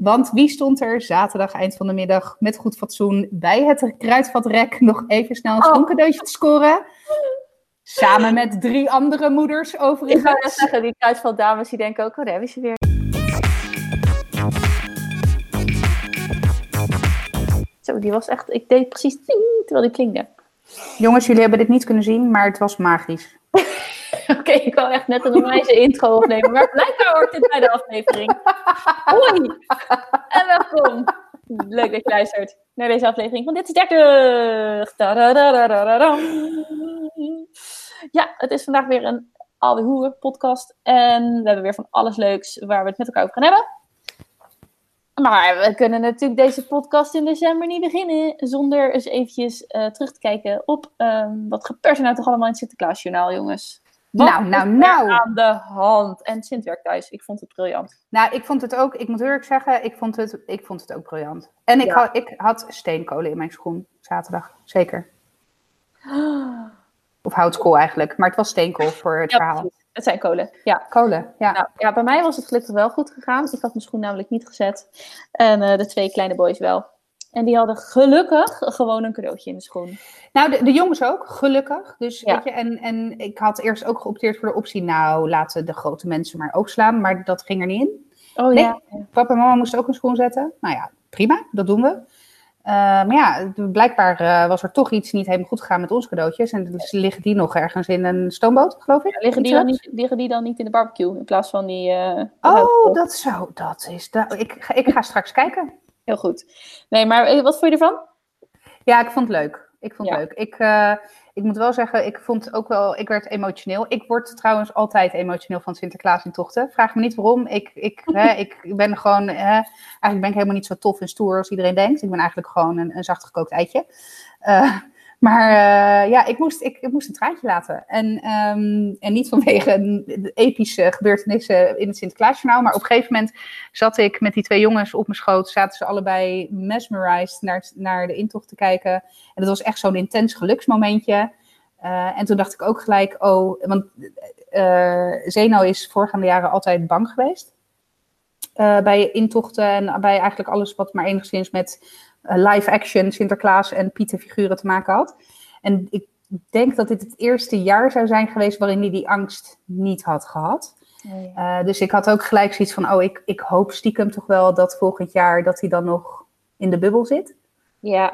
Want wie stond er zaterdag eind van de middag met goed fatsoen bij het kruidvatrek nog even snel een Oh. te scoren? Samen met drie andere moeders Ik ga net overigens. zeggen, die kruidvatdames die denken ook, oh daar hebben ze weer. Zo, die was echt, ik deed precies ting, terwijl die klingde. Jongens, jullie hebben dit niet kunnen zien, maar het was magisch. Oké, ik wou echt net een onwijze intro opnemen, maar blijkbaar hoort dit bij de aflevering. Hoi, en welkom. Leuk dat je luistert naar deze aflevering van Dit is 30. Tadadadadadadam. Ja, het is vandaag weer een Alweer Hoer podcast en we hebben weer van alles leuks waar we het met elkaar over gaan hebben. Maar we kunnen natuurlijk deze podcast in december niet beginnen zonder eens eventjes terug te kijken op wat gebeurt er nou toch allemaal in het Sinterklaasjournaal, jongens. Wat Nou, nou, nou. aan de hand. En Sintwerk thuis, ik vond het briljant. Nou, ik vond het ook, ik moet eerlijk zeggen, ik vond het, ik vond het ook briljant. En ik, Ja. had, ik had steenkolen in mijn schoen zaterdag, zeker. Of houtskool eigenlijk, maar het was steenkool voor het Ja, verhaal. precies. Het zijn kolen, ja. Kolen, ja. Nou, ja, bij mij was het gelukkig wel goed gegaan. Ik had mijn schoen namelijk niet gezet. En eh, de twee kleine boys wel. En die hadden gelukkig gewoon een cadeautje in de schoen. Nou, de, de jongens ook, gelukkig. Dus, Ja. weet je, en, en ik had eerst ook geopteerd voor de optie, nou, laten de grote mensen maar ook slaan, maar dat ging er niet in. Oh Nee. ja. Papa en mama moesten ook een schoen zetten. Nou ja, prima, dat doen we. Eh, maar ja, blijkbaar eh, was er toch iets niet helemaal goed gegaan met onze cadeautjes. En dus liggen die nog ergens in een stoomboot, geloof ik? Liggen, die dan niet, liggen die dan niet in de barbecue in plaats van die. eh, Oh, dat zou, dat is, dat, ik, ik ga straks kijken. Heel goed. Nee, maar eh, wat vond je ervan? Ja, ik vond het leuk. Ik vond het Ja. leuk. Ik, eh, ik moet wel zeggen, ik vond ook wel, ik werd emotioneel. Ik word trouwens altijd emotioneel van Sinterklaas in tochten. Vraag me niet waarom. Ik, ik, hè, ik ben gewoon, hè, eigenlijk ben ik helemaal niet zo tof en stoer als iedereen denkt. Ik ben eigenlijk gewoon een, een zacht gekookt eitje. Eh, maar eh, ja, ik moest, ik, ik moest een traantje laten. En, ehm, en niet vanwege de epische gebeurtenissen in het Sinterklaasjournaal. Maar op een gegeven moment zat ik met die twee jongens op mijn schoot. Zaten ze allebei mesmerized naar, naar de intocht te kijken. En dat was echt zo'n intens geluksmomentje. Eh, en toen dacht ik ook gelijk, oh, want eh Zeno is voorgaande jaren altijd bang geweest. Bij intochten en bij eigenlijk alles wat maar enigszins met eh, live action, Sinterklaas en Pieter-figuren te maken had. En ik denk dat dit het eerste jaar zou zijn geweest waarin hij die angst niet had gehad. Eh, dus ik had ook gelijk zoiets van, oh, ik, ik hoop stiekem toch wel dat volgend jaar dat hij dan nog in de bubbel zit. Ja,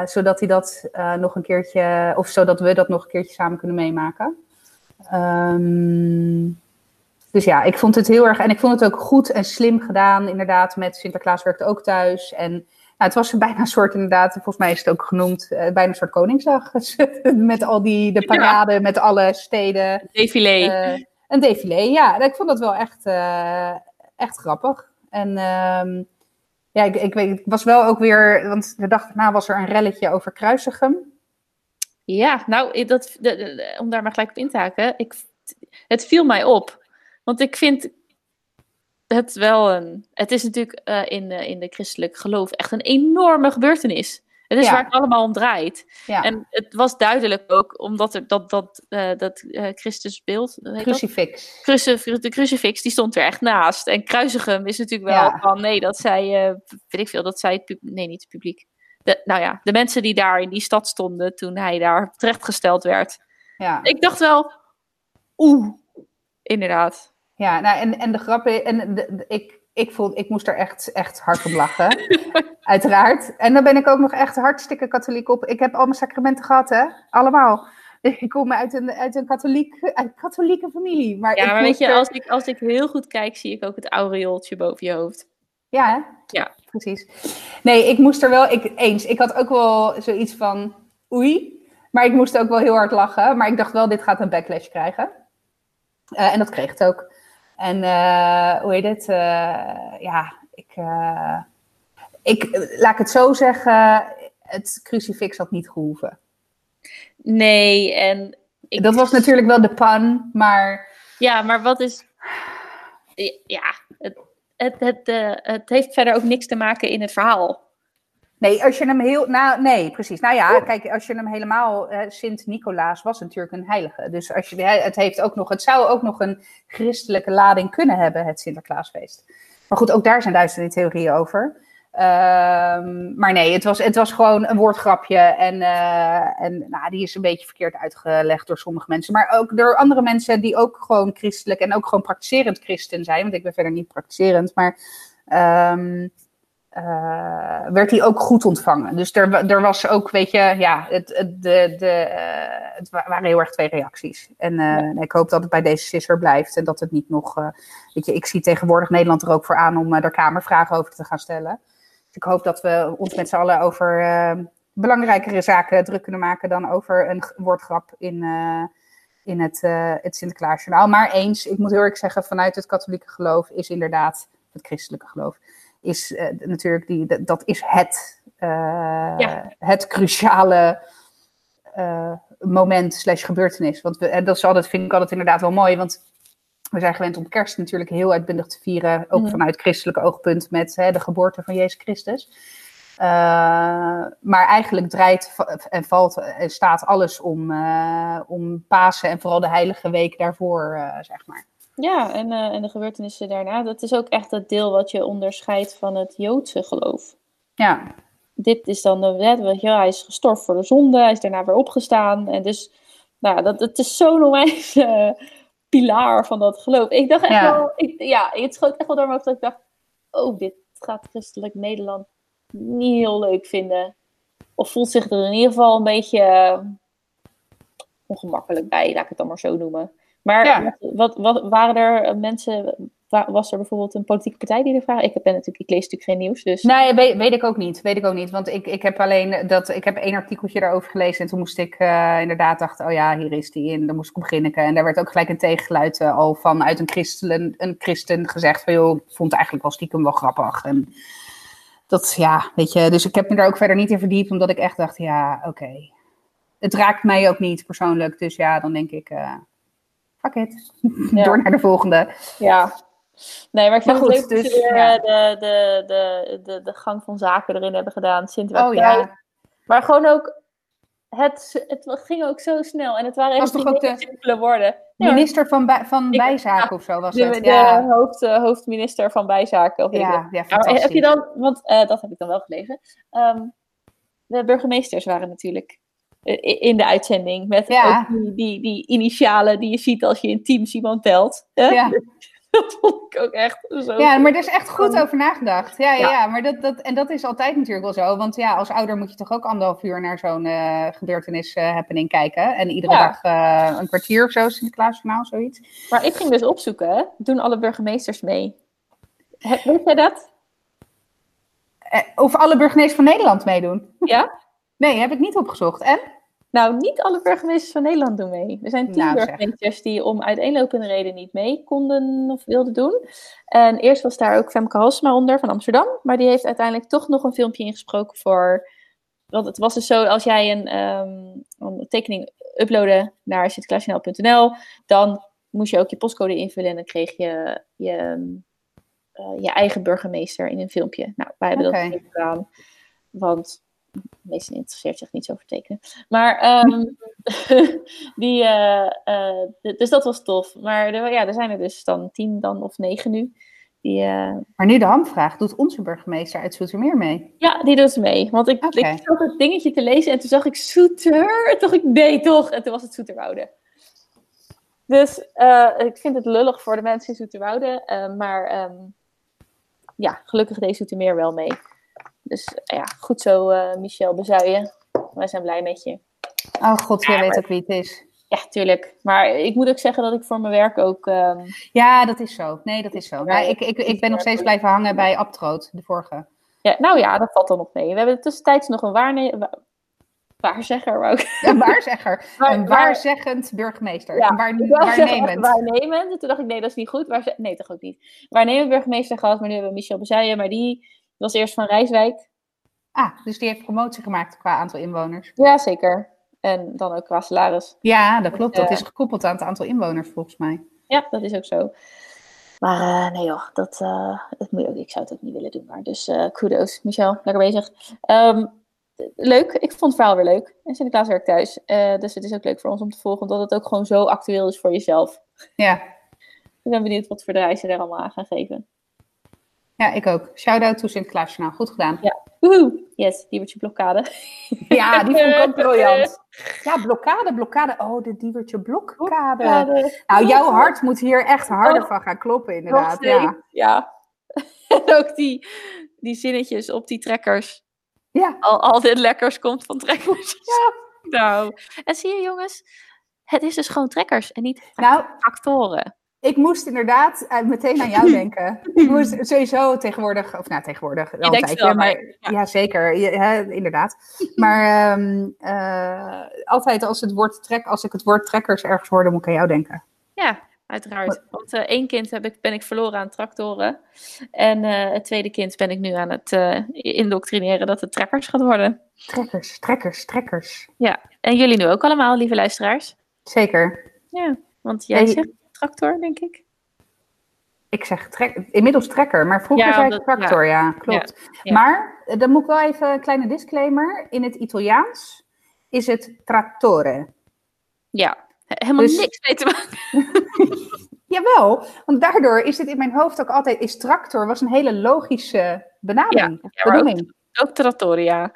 Eh, zodat hij dat nog een keertje, of zodat we dat nog een keertje samen kunnen meemaken. Ehm, dus ja, ik vond het heel erg, en ik vond het ook goed en slim gedaan, inderdaad, met Sinterklaas werkte ook thuis. En nou, het was bijna een soort, inderdaad, volgens mij is het ook genoemd, eh, bijna een soort Koningsdag. met al die, de parade, met alle steden. défilé. Eh, een défilé, ja. Ik vond dat wel echt, eh, echt grappig. En ehm, ja, ik, ik, weet, ik was wel ook weer, want de dag daarna was er een relletje over Kruisigem. Ja, nou, dat, de- de- de- om daar maar gelijk op in te haken. Ik, het viel mij op. Want ik vind het wel een... Het is natuurlijk eh, in, de, in de christelijk geloof echt een enorme gebeurtenis. Het is Ja. waar het allemaal om draait. Ja, En het was duidelijk ook, omdat er dat, dat, eh, dat eh, Christusbeeld... crucifix. Crucif- de crucifix, die stond er echt naast. En Kruisigem is natuurlijk wel Ja. van, nee, dat zei, eh, weet ik veel, dat zei het publiek, nee, niet het publiek. De, nou ja, de mensen die daar in die stad stonden toen hij daar terechtgesteld werd. Ja, Ik dacht wel, oeh, inderdaad. Ja nou, en, en de grap is, en de, de- ik, ik, vond, ik moest er echt, echt hard om lachen. Uiteraard. En dan ben ik ook nog echt hartstikke katholiek op. Ik heb al mijn sacramenten gehad, hè? Allemaal. Ik kom uit een, uit een katholiek, uit katholieke familie. Maar Ja, maar weet je, er- als ik, als ik heel goed kijk, zie ik ook het aureooltje boven je hoofd. Ja, hè? Ja. Precies. Nee, ik moest er wel, ik, eens, ik had ook wel zoiets van, oei. Maar ik moest ook wel heel hard lachen. Maar ik dacht wel, dit gaat een backlash krijgen. Eh, en dat kreeg het ook. En eh, hoe heet het? Eh, ja, ik, eh, ik, laat ik het zo zeggen, het crucifix had niet gehoeven. Nee, en... Ik, Dat was natuurlijk wel de pan, maar Ja, maar wat is... Ja, het, het, het, het heeft verder ook niks te maken in het verhaal. Nee, als je hem heel. Nou, nee, precies. Nou ja, kijk, als je hem helemaal. eh, Sint-Nicolaas was natuurlijk een heilige. Dus als je, het, heeft ook nog, het zou ook nog een christelijke lading kunnen hebben, het Sinterklaasfeest. Maar goed, ook daar zijn duizenden theorieën over. Ehm, maar nee, het was, het was gewoon een woordgrapje. En, uh, en nou, die is een beetje verkeerd uitgelegd door sommige mensen. Maar ook door andere mensen die ook gewoon christelijk en ook gewoon praktiserend christen zijn. Want ik ben verder niet praktiserend. Maar um, uh, werd hij ook goed ontvangen. Dus er, er was ook, weet je, ja, het, het, de, de, uh, het waren heel erg twee reacties. En uh, ja. ik hoop dat het bij deze sisser blijft en dat het niet nog, weet je, ik zie tegenwoordig Nederland er ook voor aan om er Kamervragen over te gaan stellen. Dus ik hoop dat we ons met z'n allen over belangrijkere zaken druk kunnen maken dan over een woordgrap in, in het, het Sinterklaasjournaal. Maar eens, ik moet heel erg zeggen, vanuit het katholieke geloof is inderdaad, het christelijke geloof, is uh, natuurlijk die, dat is het, uh, ja. het cruciale uh, moment slash gebeurtenis. Want we, en dat is altijd, vind ik altijd inderdaad wel mooi, want we zijn gewend om kerst natuurlijk heel uitbundig te vieren, ook mm. vanuit christelijk oogpunt met hè, de geboorte van Jezus Christus. maar eigenlijk draait en valt en staat alles om, om Pasen en vooral de Heilige Week daarvoor, zeg maar. Ja, en, uh, en de gebeurtenissen daarna, dat is ook echt het deel wat je onderscheidt van het Joodse geloof. Ja. Dit is dan de wet, weet je, hij is gestorven voor de zonde, hij is daarna weer opgestaan. En dus, nou, dat, het is zo'n onwijs uh, pilaar van dat geloof. Ik dacht echt ja. wel, ik, ja, het schoot echt wel door me dat ik dacht, oh, dit gaat christelijk Nederland niet heel leuk vinden. Of voelt zich er in ieder geval een beetje uh, ongemakkelijk bij, laat ik het dan maar zo noemen. Maar ja. wat, wat, waren er mensen, was er bijvoorbeeld een politieke partij die er vragen? Ik, ben natuurlijk, ik lees natuurlijk geen nieuws. Dus. Nee, weet, weet, ik ook niet. Weet ik ook niet. Want ik, ik heb alleen dat, ik heb één artikeltje daarover gelezen. En toen moest ik uh, inderdaad dachten, oh ja, hier is die. En dan moest ik beginnen. En daar werd ook gelijk een tegengeluid uh, al van uit een christen, een christen gezegd van joh, ik vond het eigenlijk wel stiekem wel grappig. En dat, ja, weet je. Dus ik heb me daar ook verder niet in verdiept, omdat ik echt dacht, ja, oké. Okay. Het raakt mij ook niet persoonlijk. Dus ja, dan denk ik. Uh, fuck it. Ja. Door naar de volgende. Ja. Nee, maar ik vind maar goed, het leuk dus, dat ja. de, de, de, de, de gang van zaken erin hebben gedaan. Sint oh ja. Maar gewoon ook, het, het ging ook zo snel. En het waren echt de simpele woorden. Minister van, bij, van ik, Bijzaken ja, of zo was de, het. Ja. De hoofd, uh, hoofdminister van Bijzaken. Of ja, ja, fantastisch. heb je dan, want uh, dat heb ik dan wel gelezen. Um, de burgemeesters waren natuurlijk in de uitzending. Met ja. die, die, die, initialen die je ziet als je in Teams iemand telt. Ja. Dat vond ik ook echt zo. Ja, maar er is echt goed over nagedacht. Ja, ja, ja. maar dat, dat, en dat is altijd natuurlijk wel zo. Want ja, als ouder moet je toch ook anderhalf uur naar zo'n uh, gebeurtenis uh, happening kijken. En iedere ja. dag uh, een kwartier of zo, Sinterklaasjournaal, zoiets. Maar ik ging dus opzoeken, doen alle burgemeesters mee? Weet jij dat? Of alle burgemeesters van Nederland meedoen? Ja. Nee, heb ik niet opgezocht. En? Nou, niet alle burgemeesters van Nederland doen mee. Er zijn tien nou, burgemeesters die om uiteenlopende reden niet mee konden of wilden doen. En eerst was daar ook Femke Halsema onder van Amsterdam. Maar die heeft uiteindelijk toch nog een filmpje ingesproken voor... Want het was dus zo, als jij een, um, een tekening uploadde naar sinterklaasjournaal.nl, dan moest je ook je postcode invullen en dan kreeg je je, uh, je eigen burgemeester in een filmpje. Nou, wij hebben okay. dat gedaan. Want meestal interesseert zich niet zo voor tekenen. Maar um, die, uh, uh, dus dat was tof. Maar er, ja, er zijn er dus dan tien dan of negen nu. Die, uh... Maar nu de hamvraag, doet onze burgemeester uit Zoetermeer mee? Ja, die doet mee. Want ik, okay. ik zat het dingetje te lezen en toen zag ik Soeter. En toen dacht ik, nee toch? En toen was het Zoeterwoude. Dus ik vind het lullig voor de mensen in Zoeterwoude. maar um, ja, gelukkig deed Zoetermeer wel mee. Dus ja, goed zo, uh, Michel Bezuijen. Wij zijn blij met je. Oh god, jij ja, weet ook wie het is. Ja, tuurlijk. Maar ik moet ook zeggen dat ik voor mijn werk ook... Um... Ja, dat is zo. Nee, dat is zo. Maar ik, ik, ik ben nog steeds blijven hangen bij Abtroot, de vorige. Ja, nou ja, dat valt dan nog mee. We hebben tussentijds nog een waarnemer... Waarzegger ik. Een waarzegger. Waar, een waarzeggend burgemeester. Ja, een waar, waarnemend. Waarnemend. Toen dacht ik, nee, dat is niet goed. Waar, nee, toch ook niet. Waarnemend burgemeester gehad, maar nu hebben we Michel Bezuijen. Maar die was eerst van Rijswijk. Ah, dus die heeft promotie gemaakt qua aantal inwoners. Ja, zeker. En dan ook qua salaris. Ja, dat klopt. Dat is gekoppeld aan het aantal inwoners volgens mij. Ja, dat is ook zo. Maar uh, nee joh, dat, uh, dat moet je ook, ik zou het ook niet willen doen. Maar dus uh, kudos, Michel, lekker bezig. Um, leuk, ik vond het verhaal weer leuk. En Sinterklaas werkt thuis. dus het is ook leuk voor ons om te volgen, omdat het ook gewoon zo actueel is voor jezelf. Ja. Ik ben benieuwd wat voor de reizen er allemaal aan gaan geven. Ja, ik ook. Shout-out to Sinterklaasjournaal. Goed gedaan. Ja. Woehoe. Yes, diewertje blokkade. Ja, die vond ik ook briljant. Ja, blokkade, blokkade. Oh, de diewertje blokkade. Blokkade. Nou, jouw hart moet hier echt harder Oh. van gaan kloppen, inderdaad. Ja. Ja. en ook die, die zinnetjes op die trekkers. ja, Al, al dit lekkers komt van trekkers. Nou. En zie je jongens, het is dus gewoon trekkers en niet nou, tractoren. Ik moest inderdaad eh, meteen aan jou denken. ik moest sowieso tegenwoordig, of nou tegenwoordig, al een denkt tijdje, wel aan maar ja. ja, zeker, je- hè, inderdaad. Maar ehm, eh, altijd als, het woord trek, als ik het woord trekkers ergens hoor, dan moet ik aan jou denken. Ja, uiteraard. Want eh, één kind heb ik, ben ik verloren aan tractoren. En het tweede kind ben ik nu aan het indoctrineren dat het trekkers gaat worden. Trekkers, trekkers, trekkers. Ja, en jullie nu ook allemaal, lieve luisteraars. Zeker. Ja, want jij zegt tractor, denk ik. Ik zeg trek, inmiddels trekker, maar vroeger Ja, zei ik tractor, ja, klopt. ja. Maar, eh, dan moet ik wel even een kleine disclaimer. In het Italiaans is het trattore. Ja, he- helemaal Dus- niks mee te maken. Jawel, want daardoor is het in mijn hoofd ook altijd, is tractor, was een hele logische benaming, Ja, ook- trattoria.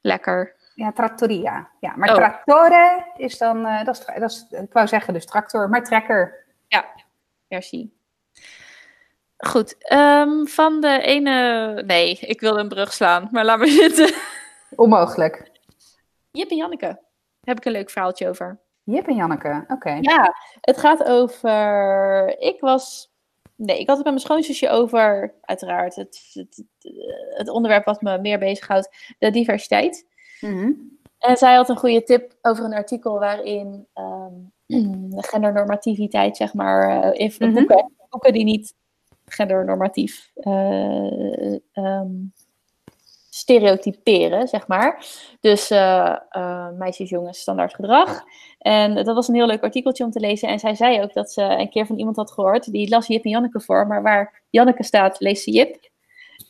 Lekker. Ja, trattoria. Ja, maar Oh. trattore is dan, eh, dat, is, dat is, ik wou zeggen dus tractor, maar trekker. Merci. Goed, ehm, van de ene... Nee, ik wil een brug slaan, maar laat maar zitten. Onmogelijk. Jip en Janneke. Heb ik een leuk verhaaltje over. Jip en Janneke, oké. Ja, het gaat over. Ik was. Nee, ik had het met mijn schoonzusje over, uiteraard, het, het, het onderwerp wat me meer bezighoudt, de diversiteit. Mhm. En zij had een goede tip over een artikel waarin ehm, gendernormativiteit, zeg maar, eh, in Mhm. boeken, boeken die niet gendernormatief eh, ehm, stereotyperen, zeg maar. Dus eh, eh, meisjes, jongens, standaard gedrag. En dat was een heel leuk artikeltje om te lezen. En zij zei ook dat ze een keer van iemand had gehoord, die las Jip en Janneke voor, maar waar Janneke staat, leest ze Jip.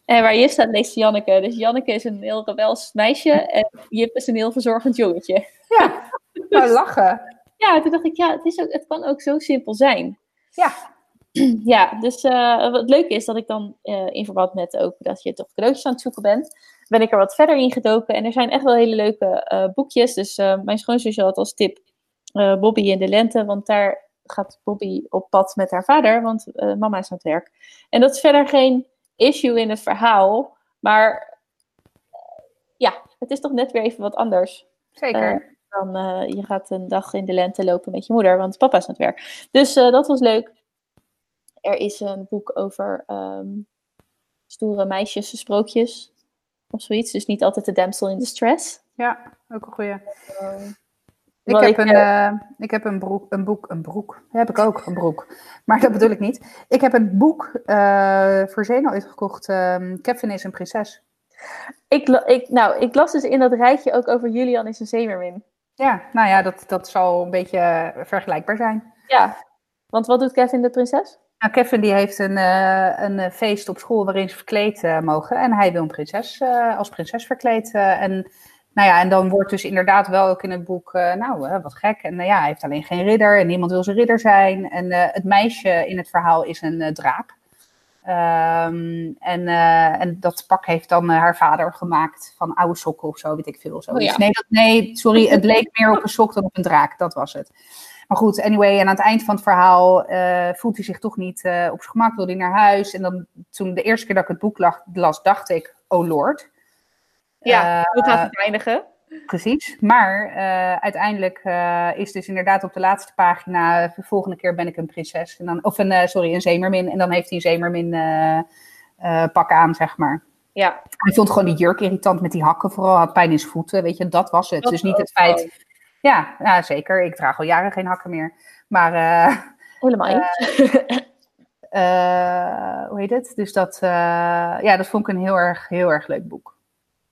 En waar Jip staat, leest ze Janneke. Dus Janneke is een heel rebels meisje en Jip is een heel verzorgend jongetje. Ja, nou, lachen. Ja, toen dacht ik, ja, het, is ook, het kan ook zo simpel zijn. Ja, Ja, dus eh, wat leuk is dat ik dan eh, in verband met ook dat je toch cadeautjes aan het zoeken bent, ben ik er wat verder in gedoken. En er zijn echt wel hele leuke eh, boekjes. Dus mijn schoonzusje had als tip Bobby in de lente, want daar gaat Bobby op pad met haar vader, want mama is aan het werk. En dat is verder geen issue in het verhaal, maar ja, het is toch net weer even wat anders zeker. Dan eh, je gaat een dag in de lente lopen met je moeder, want papa is aan het werk. Dus eh, dat was leuk. Er is een boek over ehm, stoere meisjes, sprookjes of zoiets. Dus niet altijd de damsel in distress. ja, ook een goeie. Ehm, Ik heb, ik, een, eh, ik heb een, broek, een boek, een broek. Heb ik ook, een broek. Maar dat bedoel ik niet. Ik heb een boek voor Zeno uitgekocht. ehm Kevin is een prinses. ik, ik, nou, ik las dus in dat rijtje ook over Julian is een zeemermin. Ja, nou ja, dat, dat zal een beetje vergelijkbaar zijn. Ja, want wat doet Kevin de prinses? Nou, Kevin die heeft een, eh, een eh, feest op school waarin ze verkleed eh, mogen. En hij wil een prinses, eh, als prinses verkleed. eh, en, nou ja, en dan wordt dus inderdaad wel ook in het boek, eh, nou, eh, wat gek. En eh, ja, hij heeft alleen geen ridder en niemand wil zijn ridder zijn. En eh, het meisje in het verhaal is een eh, draak. Ehm, en, eh, en dat pak heeft dan eh, haar vader gemaakt van oude sokken of zo, weet ik veel. Zo. Oh ja. nee, dat, nee, sorry, het leek meer op een sok dan op een draak. Dat was het. Maar goed, anyway, en aan het eind van het verhaal eh, voelt hij zich toch niet op zijn gemak, wil hij naar huis. En dan, toen de eerste keer dat ik het boek lag- las, dacht ik, oh lord. Ja, hoe gaat het eindigen? Precies, maar eh, uiteindelijk eh, is dus inderdaad op de laatste pagina, de volgende keer ben ik een prinses. En dan, of een, eh, sorry, een zeemermin. En dan heeft hij een zeemermin pak aan, zeg maar. Ja, Hij vond gewoon die jurk irritant met die hakken vooral, had pijn in zijn voeten, weet je, dat was het. Dat dus niet het feit, ja, ja, zeker, ik draag al jaren geen hakken meer. Maar helemaal eh, hoe heet het? Dus dat, ja, dat vond ik een heel erg, heel erg leuk boek.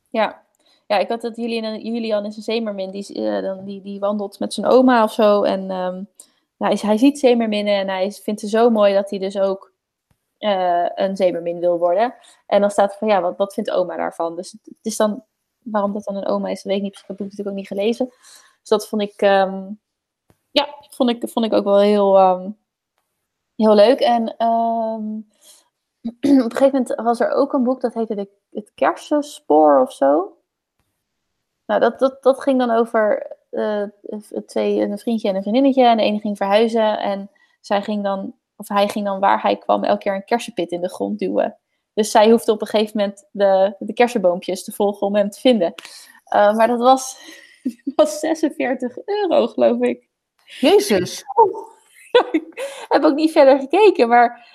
Ja. Ja, ik had dat Julian, Julian is een zeemermin. Die, eh, dan, die, die wandelt met zijn oma of zo. En ehm, hij, hij ziet zeemerminnen en hij vindt ze zo mooi dat hij dus ook eh, een zeemermin wil worden. En dan staat van, ja, wat, wat vindt oma daarvan? Dus het is dan, waarom dat dan een oma is, dat weet ik niet. Ik heb boek natuurlijk ook niet gelezen. Dus dat vond ik, ehm, ja, vond ik, vond ik ook wel heel, ehm, heel leuk. En op een gegeven moment was er ook een boek dat heette de, Het Kersenspoor of zo. Nou, dat, dat, dat ging dan over uh, twee, een vriendje en een vriendinnetje. En de ene ging verhuizen en zij ging dan, of hij ging dan waar hij kwam elke keer een kersenpit in de grond duwen. Dus zij hoefde op een gegeven moment de, de kersenboompjes te volgen om hem te vinden. Uh, maar dat was, was 46 euro, geloof ik. Jezus. ik heb ook niet verder gekeken, maar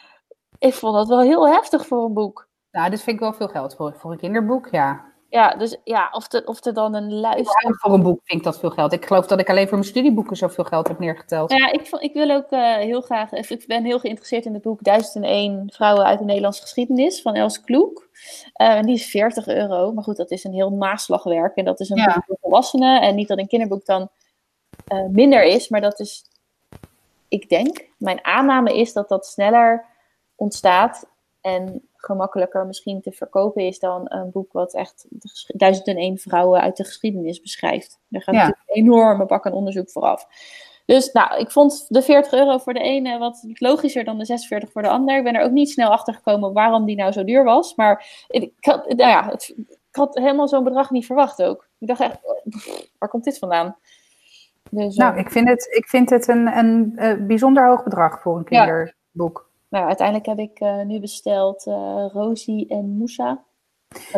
ik vond dat wel heel heftig voor een boek. Nou, dit vind ik wel veel geld voor, voor een kinderboek, ja. Ja, dus ja, of, de, of er dan een luister... voor een boek vind ik dat veel geld. Ik geloof dat ik alleen voor mijn studieboeken zoveel geld heb neergeteld. Ja, ik, ik wil ook uh, heel graag... Ik ben heel geïnteresseerd in het boek 1001 Vrouwen uit de Nederlandse Geschiedenis van Els Kloek. Uh, en die is 40 euro. Maar goed, dat is een heel naslagwerk. En dat is een ja. boek voor volwassenen. En niet dat een kinderboek dan uh, minder is. Maar dat is... Ik denk, mijn aanname is dat dat sneller ontstaat en gemakkelijker misschien te verkopen is dan een boek wat echt 1001 vrouwen uit de geschiedenis beschrijft. Daar gaat ja. een enorme bak aan onderzoek vooraf. Dus nou, ik vond de 40 euro voor de ene wat logischer dan de 46 voor de ander. Ik ben er ook niet snel achter gekomen waarom die nou zo duur was. Maar ik had, nou ja, het, ik had helemaal zo'n bedrag niet verwacht ook. Ik dacht echt, waar komt dit vandaan? Dus, nou, ik vind het, ik vind het een, een, een bijzonder hoog bedrag voor een kinderboek. Nou, uiteindelijk heb ik uh, nu besteld uh, Rosie en Moussa.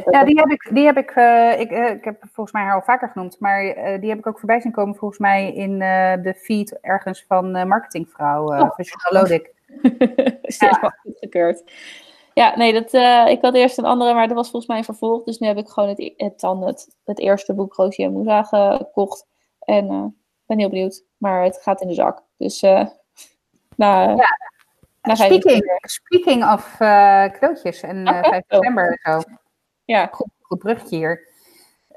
Ja, die heb ik, die heb ik, uh, ik, ik heb volgens mij haar al vaker genoemd, maar die heb ik ook voorbij zien komen volgens mij in de feed ergens van Marketingvrouw, oh. van Lodik. ja. gekeurd. Ja, nee, dat, ik had eerst een andere, maar dat was volgens mij een vervolg. Dus nu heb ik gewoon het, het, dan het, het eerste boek Rosie en Moussa gekocht. En ik ben heel benieuwd, maar het gaat in de zak. Dus, nou... Ja speaking, speaking of uh, cadeautjes en uh, 5 december en zo. Ja. Goed, goed bruggetje hier.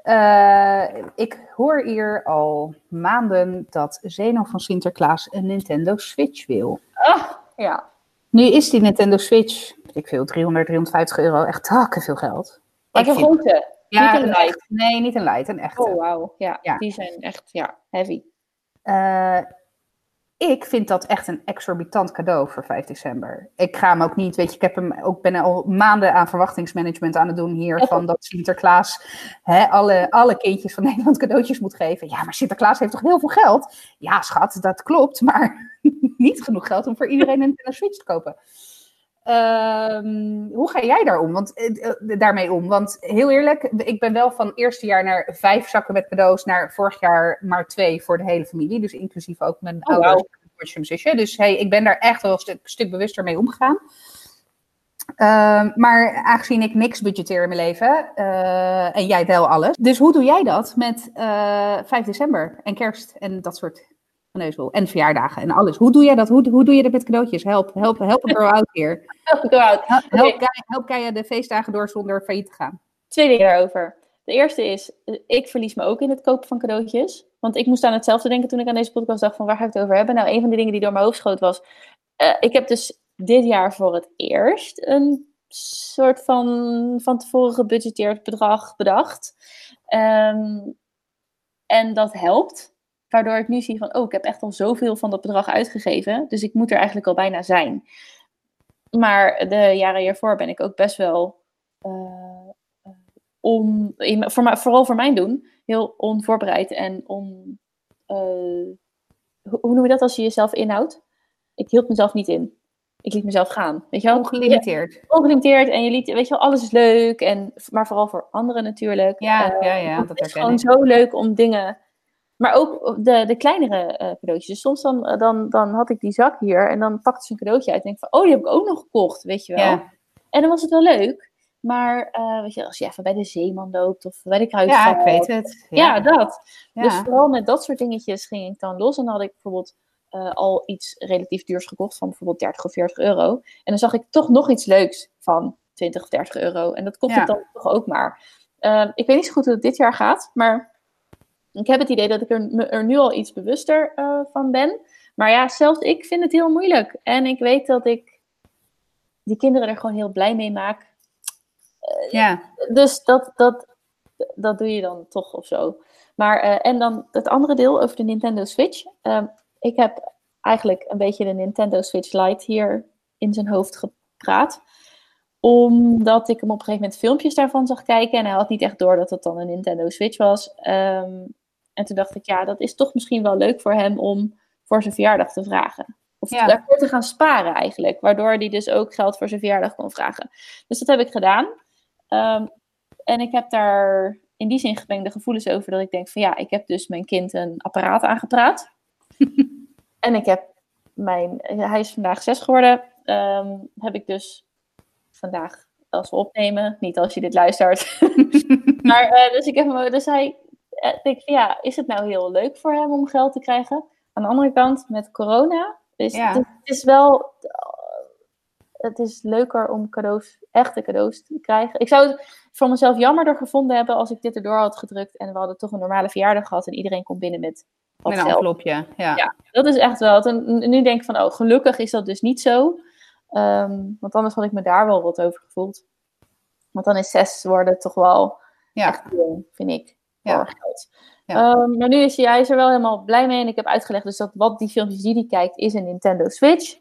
Uh, ik hoor hier al maanden dat Zeno van Sinterklaas een Nintendo Switch wil. Ah, ja. Nu is die Nintendo Switch, ik veel, 300, 350 euro, echt takken veel geld. Maar een grote? Ja, niet een light. Nee, niet een light, een echte. Oh, wauw. Ja, ja, die zijn echt, ja, heavy. Uh, ik vind dat echt een exorbitant cadeau voor 5 december. Ik ga hem ook niet, weet je, ik heb hem ook, ben al maanden aan verwachtingsmanagement aan het doen hier. Van dat Sinterklaas hè, alle, alle kindjes van Nederland cadeautjes moet geven. Ja, maar Sinterklaas heeft toch heel veel geld? Ja, schat, dat klopt. Maar niet genoeg geld om voor iedereen een Nintendo Switch te kopen. Um, hoe ga jij daar om? Want, uh, daarmee om? Want heel eerlijk, ik ben wel van eerste jaar naar vijf zakken met cadeaus naar vorig jaar maar twee voor de hele familie. Dus inclusief ook mijn oh, ouders en mijn zusje. Dus hey, ik ben daar echt wel een stuk, stuk bewuster mee omgegaan. Uh, maar aangezien ik niks budgeteer in mijn leven uh, en jij wel alles. Dus hoe doe jij dat met 5 december en kerst en dat soort En verjaardagen en alles. Hoe doe jij dat? Hoe, hoe doe je dat met cadeautjes? Help, help, help een girl out hier. Help girl out. Help, help, help je de feestdagen door zonder failliet te gaan. Twee dingen daarover. De eerste is, ik verlies me ook in het kopen van cadeautjes. Want ik moest aan hetzelfde denken toen ik aan deze podcast dacht van waar ga ik het over hebben? Nou, een van de dingen die door mijn hoofd schoot was, uh, ik heb dus dit jaar voor het eerst een soort van van tevoren gebudgeteerd bedrag bedacht. Um, en dat helpt. Waardoor ik nu zie van, oh, ik heb echt al zoveel van dat bedrag uitgegeven. Dus ik moet er eigenlijk al bijna zijn. Maar de jaren hiervoor ben ik ook best wel, uh, on, voor, vooral voor mijn doen, heel onvoorbereid en on, uh, hoe, noem je dat als je jezelf inhoudt? Ik hield mezelf niet in. Ik liet mezelf gaan. Weet je wel? Ongelimiteerd. Ja, ongelimiteerd. En je liet, weet je wel, alles is leuk. En, maar vooral voor anderen natuurlijk. Ja, uh, ja, ja. Dat het is gewoon zo leuk om dingen maar ook de, de kleinere uh, cadeautjes. Dus soms dan, eh, dan, dan had ik die zak hier en dan pakte ze een cadeautje uit. En denk van, oh, die heb ik ook nog gekocht, weet je wel. Ja. En dan was het wel leuk. Maar uh, weet je, als je even bij de zeeman loopt of bij de kruidvat. Ja, ik weet het. Ja, ja dat. Ja. Dus vooral met dat soort dingetjes ging ik dan los. En dan had ik bijvoorbeeld uh, al iets relatief duurs gekocht van bijvoorbeeld 30 of 40 euro. En dan zag ik toch nog iets leuks van 20 of 30 euro. En dat kost het dan toch ook maar. Uh, ik weet niet zo goed hoe het dit jaar gaat, maar ik heb het idee dat ik er, er nu al iets bewuster uh, van ben. Maar ja, zelfs ik vind het heel moeilijk. En ik weet dat ik die kinderen er gewoon heel blij mee maak. Uh, ja. Dus dat, dat, dat doe je dan toch of zo. Maar, uh, en dan het andere deel over de Nintendo Switch. Ehm, ik heb eigenlijk een beetje de Nintendo Switch Lite hier in zijn hoofd gepraat. Omdat ik hem op een gegeven moment filmpjes daarvan zag kijken. En hij had niet echt door dat het dan een Nintendo Switch was. Ehm, en toen dacht ik, ja, dat is toch misschien wel leuk voor hem om voor zijn verjaardag te vragen. Of Ja. daarvoor te gaan sparen eigenlijk. Waardoor hij dus ook geld voor zijn verjaardag kon vragen. Dus dat heb ik gedaan. Ehm, en ik heb daar in die zin gemengde gevoelens over. Dat ik denk van ja, ik heb dus mijn kind een apparaat aangepraat. en ik heb mijn... Hij is vandaag zes geworden. ehm, heb ik dus vandaag, als we opnemen, niet als je dit luistert. maar eh, dus ik heb hem, dus hij denk van ja, is het nou heel leuk voor hem om geld te krijgen? Aan de andere kant, met corona, is Ja. het, het is wel, het is leuker om cadeaus, echte cadeaus te krijgen. Ik zou het voor mezelf jammerder gevonden hebben als ik dit erdoor had gedrukt en we hadden toch een normale verjaardag gehad en iedereen komt binnen met wat Met een envelopje. Ja. Ja, dat is echt wel. Nu denk ik van, oh, gelukkig is dat dus niet zo. Ehm, want anders had ik me daar wel wat over gevoeld. Want dan is zes worden toch wel Ja. echt jong, vind ik, Ja. Ja. Ehm, maar nu is hij, hij is er wel helemaal blij mee. En ik heb uitgelegd dus dat wat die filmpjes die hij kijkt, is een Nintendo Switch.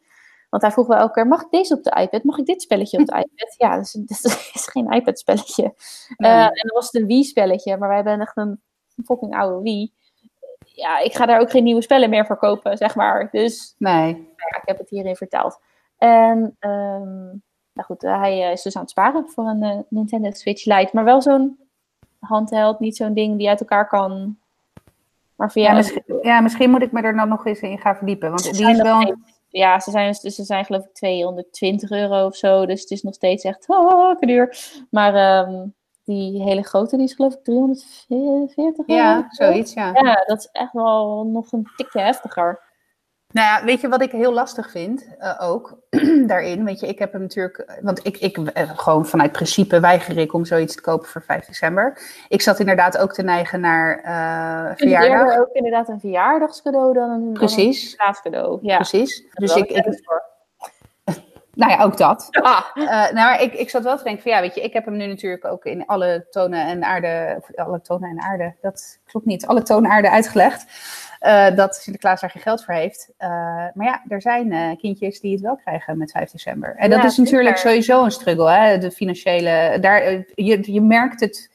Want hij vroeg wel elke keer, mag ik deze op de iPad? Mag ik dit spelletje op de iPad? Ja, dus, dus het is geen iPad-spelletje. Nee. Eh, en dan was het een Wii-spelletje, maar wij hebben echt een fucking oude Wii. Ja, ik ga daar ook geen nieuwe spellen meer voor kopen, zeg maar. Dus Nee. ja, ik heb het hierin vertaald. En ehm, nou goed, eh, hij eh, is dus aan het sparen voor een Nintendo Switch Lite. Maar wel zo'n handheld, niet zo'n ding die uit elkaar kan. Maar voor Ja, misschien, ja, misschien moet ik me er dan nog eens in gaan verdiepen. Want Ze die zijn is wel... ja, ze zijn, ze zijn geloof ik 220 euro of zo. Dus het is nog steeds echt oh, duur. Maar ehm, die hele grote, die is geloof ik 340 euro. Ja, zoiets, ja. Ja, dat is echt wel nog een tikje heftiger. Nou ja, weet je wat ik heel lastig vind eh, ook daarin? Weet je, ik heb hem natuurlijk, want ik, ik eh, gewoon vanuit principe weiger ik om zoiets te kopen voor 5 december. Ik zat inderdaad ook te neigen naar eh Ik het verjaardag. eerder ook inderdaad een verjaardagscadeau dan een, dan Precies, een plaatscadeau. Ja, precies. Dus ik, ik ik. Nou ja, ook dat. Eh, nou, maar ik, ik zat wel te denken van ja, weet je, ik heb hem nu natuurlijk ook in alle tonen en aarde, of alle tonen en aarde, dat klopt niet, alle tonen en aarde uitgelegd. eh, dat Sinterklaas daar geen geld voor heeft. Eh, maar ja, er zijn kindjes die het wel krijgen met 5 december. En dat Ja, is natuurlijk sowieso een struggle, hè? de financiële. Daar, je, je merkt het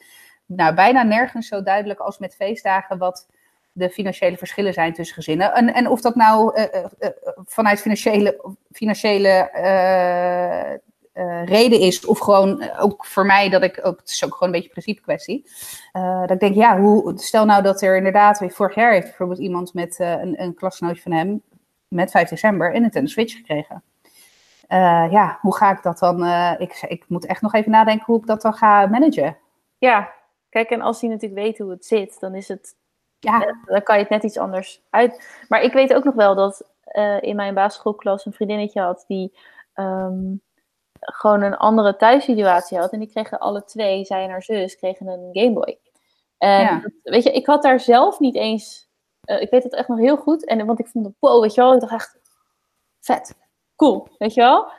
nou, bijna nergens zo duidelijk als met feestdagen wat de financiële verschillen zijn tussen gezinnen. En, en of dat nou eh, eh, eh, vanuit financiële, financiële reden is, of gewoon ook voor mij dat ik ook, het is ook gewoon een beetje een principe kwestie. Eh, dat ik denk, ja, hoe, stel nou dat er inderdaad, vorig jaar heeft bijvoorbeeld iemand met een, een klasgenootje van hem met 5 december een Nintendo Switch gekregen. Ja, hoe ga ik dat dan? ik, ik moet echt nog even nadenken hoe ik dat dan ga managen. ja, kijk, en als hij natuurlijk weet hoe het zit, dan is het Ja, Eh, dan kan je het net iets anders uit. Maar ik weet ook nog wel dat eh, in mijn basisschoolklas een vriendinnetje had die ehm, gewoon een andere thuissituatie had. En die kregen alle twee, zij en haar zus, kregen een Gameboy. En Ja. dat- weet je, ik had daar zelf niet eens. eh, ik weet het echt nog heel goed. En, want ik vond het, wow, weet je wel, ik dacht echt vet, cool, weet je wel.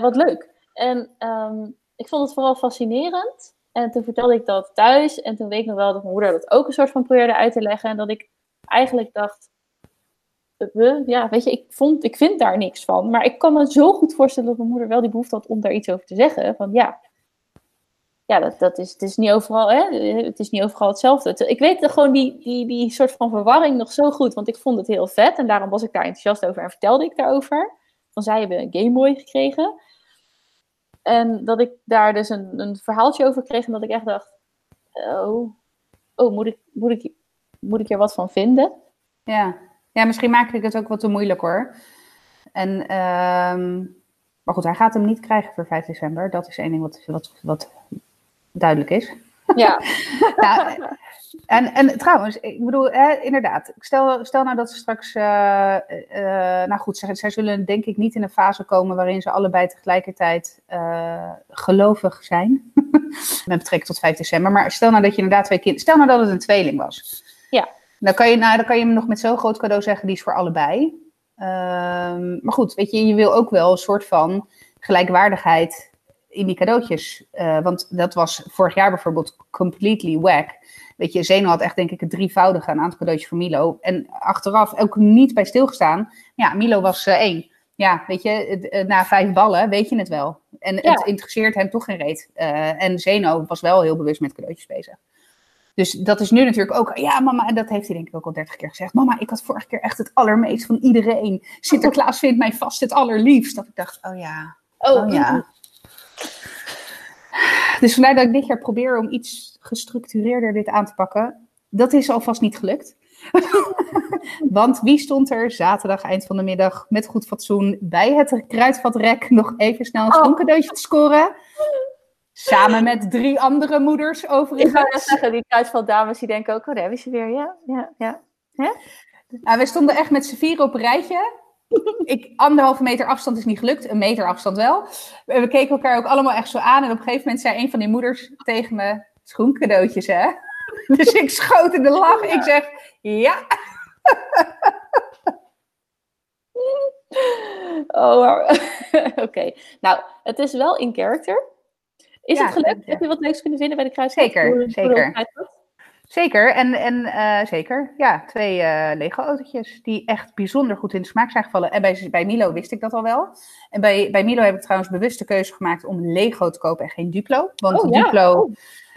Wat leuk. En ehm, ik vond het vooral fascinerend. En toen vertelde ik dat thuis. En toen weet ik nog wel dat mijn moeder dat ook een soort van probeerde uit te leggen. En dat ik eigenlijk dacht. We, ja, weet je, ik, vond, ik vind daar niks van. Maar ik kan me zo goed voorstellen dat mijn moeder wel die behoefte had om daar iets over te zeggen. Van ja, ja dat, dat is, het is niet overal, hè? Het is niet overal hetzelfde. Het- Ik weet gewoon die, die, die soort van verwarring nog zo goed. Want ik vond het heel vet. En daarom was ik daar enthousiast over en vertelde ik daarover. Van zij hebben een Game Boy gekregen. En dat ik daar dus een, een verhaaltje over kreeg. En dat ik echt dacht: Oh, oh moet, ik, moet, ik, moet ik hier wat van vinden? Ja. ja, misschien maak ik het ook wat te moeilijk hoor. En, ehm, maar goed, hij gaat hem niet krijgen voor 5 december. Dat is één ding wat, wat, wat duidelijk is. Ja, Nou, en, en trouwens, ik bedoel, hè, inderdaad, stel, stel nou dat ze straks, eh, eh, nou goed, zij, zij zullen denk ik niet in een fase komen waarin ze allebei tegelijkertijd eh, gelovig zijn, met betrekking tot 5 december. Maar stel nou dat je inderdaad twee kinderen, stel nou dat het een tweeling was. Ja. Dan kan je, nou, dan kan je hem nog met zo'n groot cadeau zeggen, die is voor allebei. Ehm, maar goed, weet je, je wil ook wel een soort van gelijkwaardigheid in die cadeautjes. Want dat was vorig jaar bijvoorbeeld completely whack. Weet je, Zeno had echt denk ik het drievoudige aan aantal cadeautjes voor Milo. En achteraf ook niet bij stilgestaan. Ja, Milo was eh, één. ja, weet je, het, eh, na vijf ballen weet je het wel. En Ja. het interesseert hem toch geen reet. Eh, en Zeno was wel heel bewust met cadeautjes bezig. Dus dat is nu natuurlijk ook, ja mama, en dat heeft hij denk ik ook al dertig keer gezegd. Mama, ik had vorige keer echt het allermeest van iedereen. Sinterklaas vindt mij vast het allerliefst. Dat ik dacht, oh ja, Oh, oh ja. Dus vandaar dat ik dit jaar probeer om iets gestructureerder dit aan te pakken. Dat is alvast niet gelukt. Want wie stond er zaterdag eind van de middag met goed fatsoen bij het kruidvatrek nog even snel een Oh. te scoren? Samen met drie andere moeders Ik wou overigens. zeggen, die kruisvaldames die denken ook, oh daar hebben ze weer, ja, ja, ja. Nou, we stonden echt met z'n vieren op een rijtje. Ik, anderhalve meter afstand is niet gelukt, een meter afstand wel. We keken elkaar ook allemaal echt zo aan. En op een gegeven moment zei een van die moeders tegen me: schoencadeautjes, hè? Dus ik schoot in de lach. Ik zeg: ja. Oh, oké. Nou, het is wel in character. Is Ja, het gelukt? ja. Heb je wat leuks kunnen vinden bij de kruisvat? Zeker, zeker. Zeker, en, en eh, zeker. Ja, twee eh, Lego-autootjes die echt bijzonder goed in de smaak zijn gevallen. En bij, bij Milo wist ik dat al wel. En bij, bij Milo heb ik trouwens bewust de keuze gemaakt om Lego te kopen en geen Duplo. Want Oh, ja. Duplo, Oh.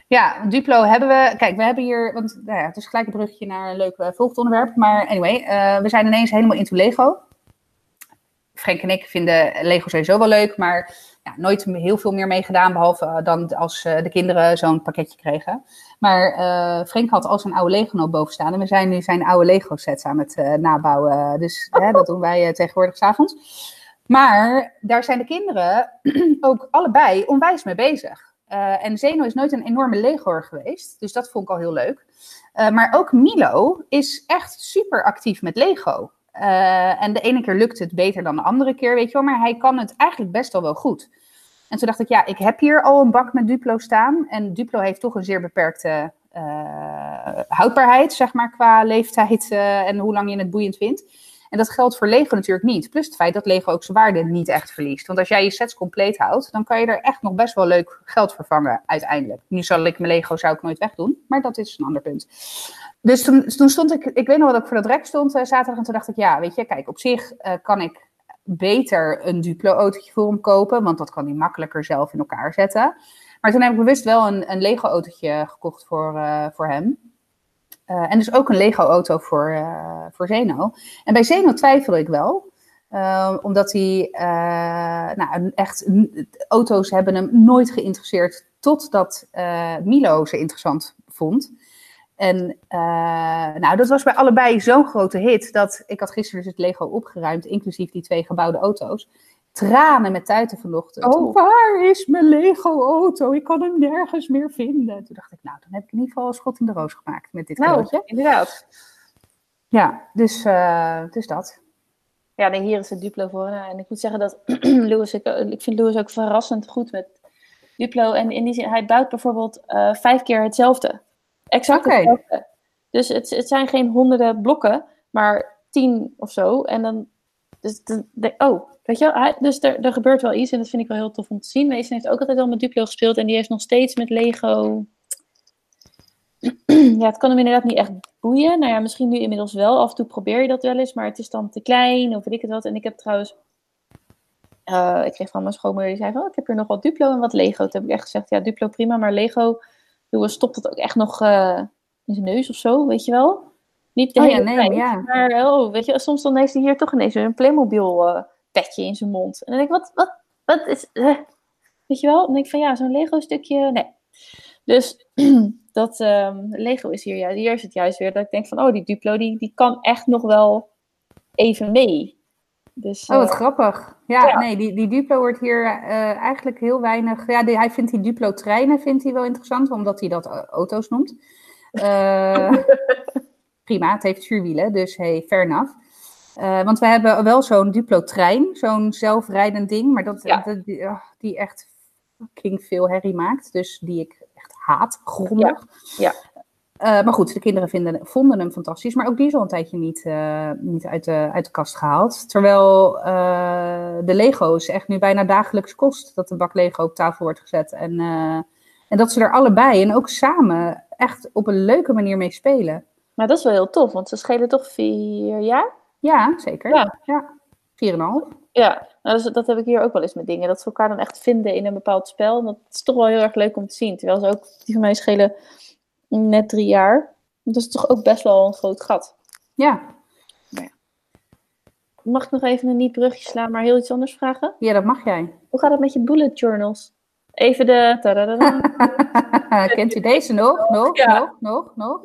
ja, Duplo hebben we. Kijk, we hebben hier. Want nou ja, het is gelijk een bruggetje naar een leuk eh, volgend onderwerp. Maar anyway, we zijn ineens helemaal into Lego. Frank en ik vinden Lego sowieso wel leuk, maar ja, nooit heel veel meer mee gedaan. Behalve eh, dan als eh, de kinderen zo'n pakketje kregen. Maar eh, Frank had al zijn oude Lego nog boven staan. En we zijn nu zijn oude Lego sets aan het nabouwen. Dus hè, dat doen wij eh, tegenwoordig s'avonds. Maar daar zijn de kinderen ook allebei onwijs mee bezig. En Zeno is nooit een enorme Legoer geweest. Dus dat vond ik al heel leuk. Maar ook Milo is echt super actief met Lego. Eh, en de ene keer lukt het beter dan de andere keer, weet je wel. Maar hij kan het eigenlijk best wel wel goed. En toen dacht ik, ja, ik heb hier al een bak met Duplo staan. En Duplo heeft toch een zeer beperkte eh, houdbaarheid, zeg maar, qua leeftijd eh, en hoe lang je het boeiend vindt. En dat geldt voor Lego natuurlijk niet. Plus het feit dat Lego ook zijn waarde niet echt verliest. Want als jij je sets compleet houdt, dan kan je er echt nog best wel leuk geld voor vangen uiteindelijk. Nu zal ik mijn Lego zou ik nooit wegdoen, maar dat is een ander punt. Dus toen, toen stond ik, ik weet nog wat ik voor dat rek stond eh, zaterdag. En toen dacht ik, ja, weet je, kijk, op zich eh, kan ik beter een Duplo-autootje voor hem kopen. Want dat kan hij makkelijker zelf in elkaar zetten. Maar toen heb ik bewust wel een, een Lego-autootje gekocht voor, eh, voor hem. En dus ook een Lego-auto voor, eh, voor Zeno. En bij Zeno twijfel ik wel. Omdat hij, nou, echt, auto's hebben hem nooit geïnteresseerd. Totdat Milo ze interessant vond. En eh, nou, dat was bij allebei zo'n grote hit. Dat ik had gisteren dus het Lego opgeruimd, inclusief die twee gebouwde auto's. Tranen met tuiten vanochtend. Oh. Waar is mijn Lego-auto? Ik kan hem nergens meer vinden. Toen dacht ik, nou, dan heb ik in ieder geval een schot in de roos gemaakt met dit Nou, cadeautje. inderdaad. Ja, dus, eh, dus dat. Ja, nee, hier is het Duplo voor. Nou, en ik moet zeggen dat Louis, ik, ik vind Louis ook verrassend goed met Duplo. En in die zin, hij bouwt bijvoorbeeld eh, vijf keer hetzelfde. Exact. Dus het, het zijn geen honderden blokken, maar tien of zo. En dan, dus de, de- oh, weet je wel, dus er, er gebeurt wel iets en dat vind ik wel heel tof om te zien. Mason heeft ook altijd al met Duplo gespeeld en die heeft nog steeds met Lego... ja, het kan hem inderdaad niet echt boeien. Nou ja, misschien nu inmiddels wel. Af en toe probeer je dat wel eens, maar het is dan te klein of weet ik het wat. En ik heb trouwens, eh, ik kreeg van mijn schoonmoeder, die zei van, oh, ik heb hier nog wat Duplo en wat Lego. Toen heb ik echt gezegd, ja, Duplo prima, maar Lego, Louis stopt het ook echt nog eh, in zijn neus of zo, weet je wel. Niet de Oh ja, hele nee, tijd, ja. maar oh, weet je, soms dan heeft hij hier toch ineens een Playmobil eh, petje in zijn mond. En dan denk ik, wat, wat, wat is, eh, weet je wel? Dan denk ik van, ja, zo'n Lego stukje, nee. Dus dat ehm, Lego is hier, ja, hier is het juist weer dat ik denk van, oh, die Duplo, die, die kan echt nog wel even mee. Dus, Oh, wat eh, grappig. Ja, ja. nee, die, die Duplo wordt hier eh, eigenlijk heel weinig... Ja, die, hij vindt die Duplo-treinen vindt hij wel interessant, omdat hij dat eh, auto's noemt. Prima, het heeft vuurwielen, dus hey, fair enough. Want we hebben wel zo'n Duplo-trein, zo'n zelfrijdend ding, maar dat, Ja. dat- die, ah, die echt fucking veel herrie maakt. Dus die ik echt haat, grondig. Ja. Eh, maar goed, de kinderen vinden, vonden hem fantastisch. Maar ook die is al een tijdje niet, eh, niet uit, de, uit de kast gehaald. Terwijl eh, de Lego's echt nu bijna dagelijks kost. Dat de bak Lego op tafel wordt gezet. En, en dat ze er allebei en ook samen echt op een leuke manier mee spelen. Maar dat is wel heel tof, want ze schelen toch vier jaar? Ja, zeker. Ja. ja. 4,5. Ja, nou, dat heb ik hier ook wel eens met dingen. Dat ze elkaar dan echt vinden in een bepaald spel. En dat is toch wel heel erg leuk om te zien. Terwijl ze ook, die van mij schelen net drie jaar. Dat is toch ook best wel een groot gat. Ja. Mag ik nog even een niet brugje slaan, maar heel iets anders vragen? ja, dat mag jij. Hoe gaat het met je bullet journals? Even de... Kent u deze nog? Nog, Ja. nog, nog, nog?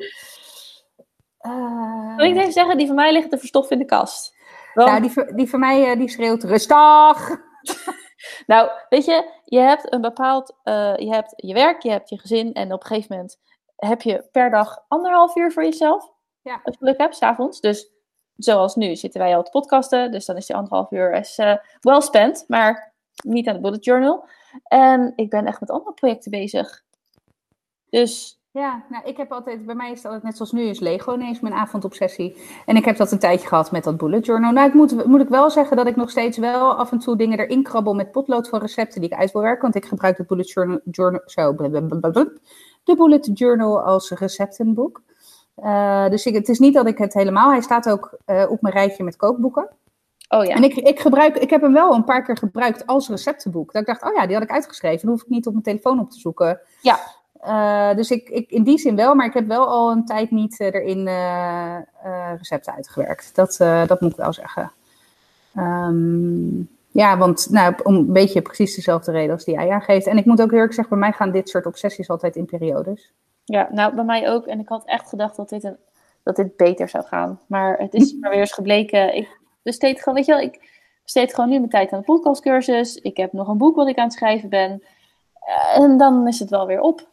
Eh, Wil ik even zeggen, die van mij liggen te verstoffen in de kast. Want- nou, die, van- die van mij eh, die schreeuwt rustig. Nou, weet je, je hebt een bepaald, eh, je hebt je werk, je hebt je gezin en op een gegeven moment heb je per dag anderhalf uur voor jezelf. Ja. Als je geluk hebt, s'avonds. Dus zoals nu zitten wij al te podcasten, dus dan is die anderhalf uur is, eh well spent, maar niet aan de bullet journal. En ik ben echt met andere projecten bezig. Dus Ja, nou, ik heb altijd, bij mij is het altijd net zoals nu is Lego ineens mijn avondobsessie. En ik heb dat een tijdje gehad met dat bullet journal. Nou, ik moet, moet ik wel zeggen dat ik nog steeds wel af en toe dingen erin krabbel met potlood van recepten die ik uit wil werken. Want ik gebruik het bullet journal, journal zo, de bullet journal als receptenboek. Eh, dus ik, het is niet dat ik het helemaal, hij staat ook eh, op mijn rijtje met kookboeken. oh ja, En ik, ik, gebruik, ik heb hem wel een paar keer gebruikt als receptenboek. Dat ik dacht, oh ja, die had ik uitgeschreven. Dan hoef ik niet op mijn telefoon op te zoeken. Ja. Eh, dus ik, ik, in die zin wel, maar ik heb wel al een tijd niet erin recepten uitgewerkt. Dat, dat moet ik wel zeggen. Ehm, ja, want nou, om een beetje precies dezelfde reden als die jij aangeeft. En ik moet ook heel eerlijk zeggen, bij mij gaan dit soort obsessies altijd in periodes. ja, nou bij mij ook. En ik had echt gedacht dat dit, een, dat dit beter zou gaan. Maar het is maar weer eens gebleken. Ik besteed gewoon, weet je wel, ik besteed gewoon nu mijn tijd aan de podcastcursus. Ik heb nog een boek wat ik aan het schrijven ben. Eh, En dan is het wel weer op.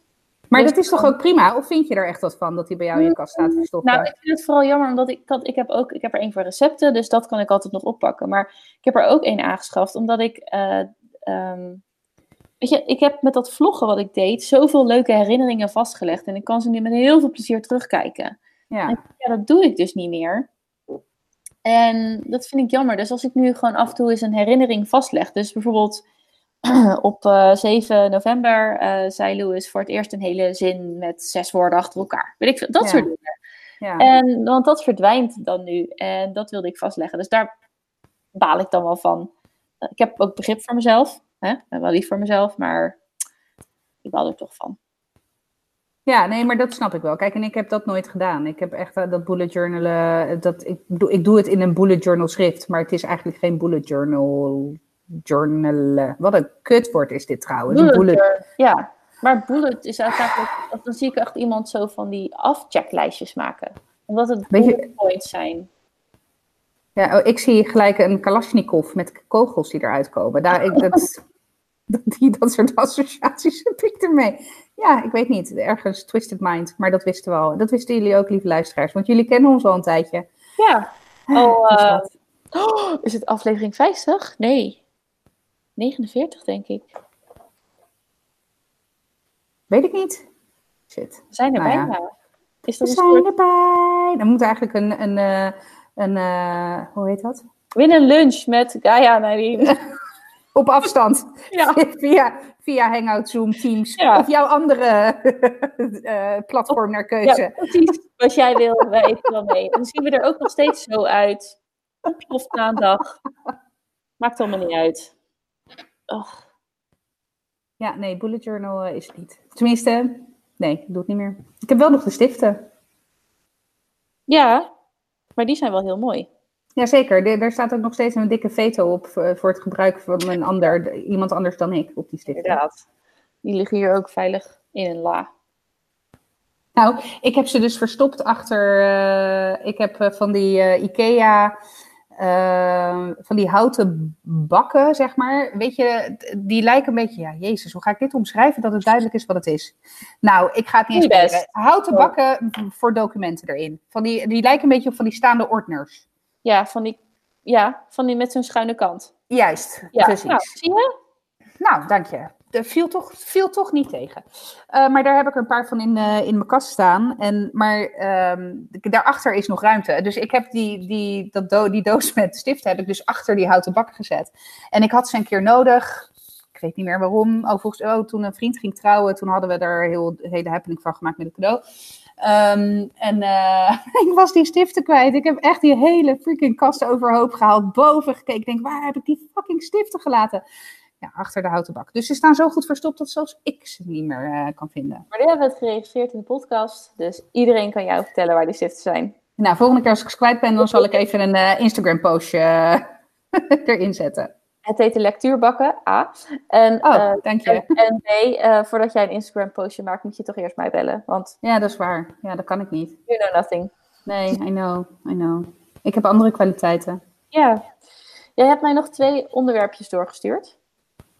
Maar Dus dat is toch ook prima? Of vind je er echt wat van dat die bij jou in je kast staat verstoppen? Nou, ik vind het vooral jammer, omdat ik, kan, ik heb ook, ik heb er één voor recepten, dus dat kan ik altijd nog oppakken. Maar ik heb er ook één aangeschaft, omdat ik, eh, ehm, weet je, ik heb met dat vloggen wat ik deed, zoveel leuke herinneringen vastgelegd. En ik kan ze nu met heel veel plezier terugkijken. ja. En ja, dat doe ik dus niet meer. En dat vind ik jammer. Dus als ik nu gewoon af en toe eens een herinnering vastleg. Dus bijvoorbeeld op eh, 7 november eh, zei Louis voor het eerst een hele zin met zes woorden achter elkaar. Weet ik veel, dat Ja. soort dingen. ja. En, want dat verdwijnt dan nu. En dat wilde ik vastleggen. Dus daar baal ik dan wel van. Ik heb ook begrip voor mezelf. Hè? Ik ben wel lief voor mezelf, maar ik baal er toch van. Ja, nee, maar dat snap ik wel. Kijk, en ik heb dat nooit gedaan. Ik heb echt eh, dat bullet journalen, dat, ik, doe, ik doe het in een bullet journal schrift, maar het is eigenlijk geen bullet journal, journalen. Wat een kutwoord is dit trouwens. Bullet bullet, Ja, maar bullet is eigenlijk... Dan zie ik echt iemand zo van die afchecklijstjes maken. Omdat het bullet points zijn. ja, oh, ik zie gelijk een Kalashnikov met kogels die eruit komen. Daar, ik, dat, dat, die, dat soort associaties heb ik ermee. Ja, ik weet niet. Ergens Twisted Mind, maar dat wisten we al. Dat wisten jullie ook, lieve luisteraars, want jullie kennen ons al een tijdje. Ja. Oh, is het aflevering 50? Nee. 49, denk ik. Weet ik niet. Shit. We zijn er Nou ja. bijna. Is We dat een zijn soort... erbij. Dan moet eigenlijk een, een, eh, een eh, hoe heet dat? Win een lunch met Gaia Nadine. Op afstand. Ja. via, via Hangout, Zoom, Teams. Ja. Of jouw andere eh, platform naar Ja, keuze. precies. Wat jij wil, wij wel mee. Dan zien we er ook nog steeds zo uit. Of na een dag. Maakt allemaal niet uit. Och. Ja, nee, bullet journal eh, is het niet. Tenminste, nee, ik doe het niet meer. Ik heb wel nog de stiften. Ja, maar die zijn wel heel mooi. Jazeker, er daar staat ook nog steeds een dikke veto op eh, voor het gebruik van een ander, iemand anders dan ik op die stiften. Inderdaad. Die liggen hier ook veilig in een la. Nou, ik heb ze dus verstopt achter. eh, ik heb van die IKEA. Eh, van die houten bakken, zeg maar. Weet je, die lijken een beetje. Ja, Jezus, hoe ga ik dit omschrijven dat het duidelijk is wat het is? Nou, ik ga het niet eens best. proberen. Houten Oh. bakken voor documenten erin. Van die, die lijken een beetje op van die staande ordners. Ja, van die, ja, van die met zo'n schuine kant. Juist, Ja, precies. nou, zie je? Nou, dank je. Dat viel toch, viel toch niet tegen. Eh, maar daar heb ik een paar van in, eh, in mijn kast staan. En, maar ehm, daarachter is nog ruimte. Dus ik heb die, die, dat do- die doos met stiften heb ik dus achter die houten bak gezet. En ik had ze een keer nodig. Ik weet niet meer waarom. Oh, volgens, oh, toen een vriend ging trouwen, toen hadden we er heel, hele happening van gemaakt met een cadeau. Ehm, en ik was die stiften kwijt. Ik heb echt die hele freaking kast overhoop gehaald. Boven gekeken. Ik denk, waar heb ik die fucking stiften gelaten? Ja, achter de houten bak. Dus ze staan zo goed verstopt dat zelfs ik ze niet meer uh, kan vinden. Maar die hebben we het geregistreerd in de podcast. Dus iedereen kan jou vertellen waar die stiften zijn. Nou, volgende keer als ik ze kwijt ben, dan zal ik even een uh, Instagram postje erin zetten. Het heet de lectuurbakken, A. En, oh, dank je. En, B, voordat jij een Instagram postje maakt, moet je toch eerst mij bellen. Want... Ja, dat is waar. Ja, dat kan ik niet. You know nothing. Nee, I know, I know. Ik heb andere kwaliteiten. Ja. Jij hebt mij nog twee onderwerpjes doorgestuurd.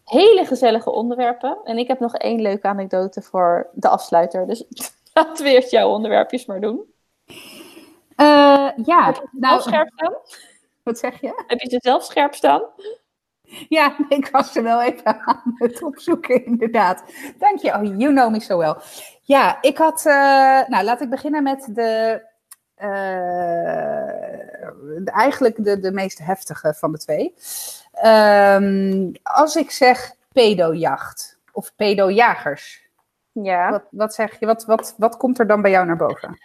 Hele gezellige onderwerpen. En ik heb nog één leuke anekdote voor de afsluiter. Dus laten we eerst jouw onderwerpjes maar doen. Uh, ja. Heb je nou, scherp staan? Wat zeg je? Heb je ze zelf scherp staan? Ja, ik was er wel even aan het opzoeken, inderdaad. Dank je. Oh, you know me so well. Ja, ik had. Uh, nou, laat ik beginnen met de. Uh, de eigenlijk de, de meest heftige van de twee. Um, als ik zeg pedojacht of pedojagers. Ja. Wat, wat zeg je? Wat, wat, wat komt er dan bij jou naar boven?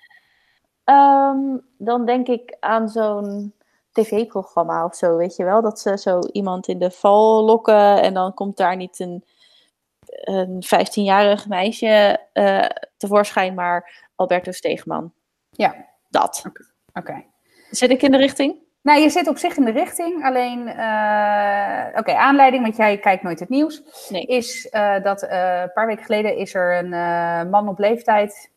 Um, dan denk ik aan zo'n tv-programma of zo, weet je wel? Dat ze zo iemand in de val lokken en dan komt daar niet een, een 15-jarig meisje uh, tevoorschijn, maar Alberto Steegman. Ja. Dat. Oké. Okay. Zit ik in de richting? Nou, je zit op zich in de richting. Alleen, uh, oké, okay, aanleiding, want jij kijkt nooit het nieuws. Nee. Is uh, dat een paar weken geleden is er een man op leeftijd.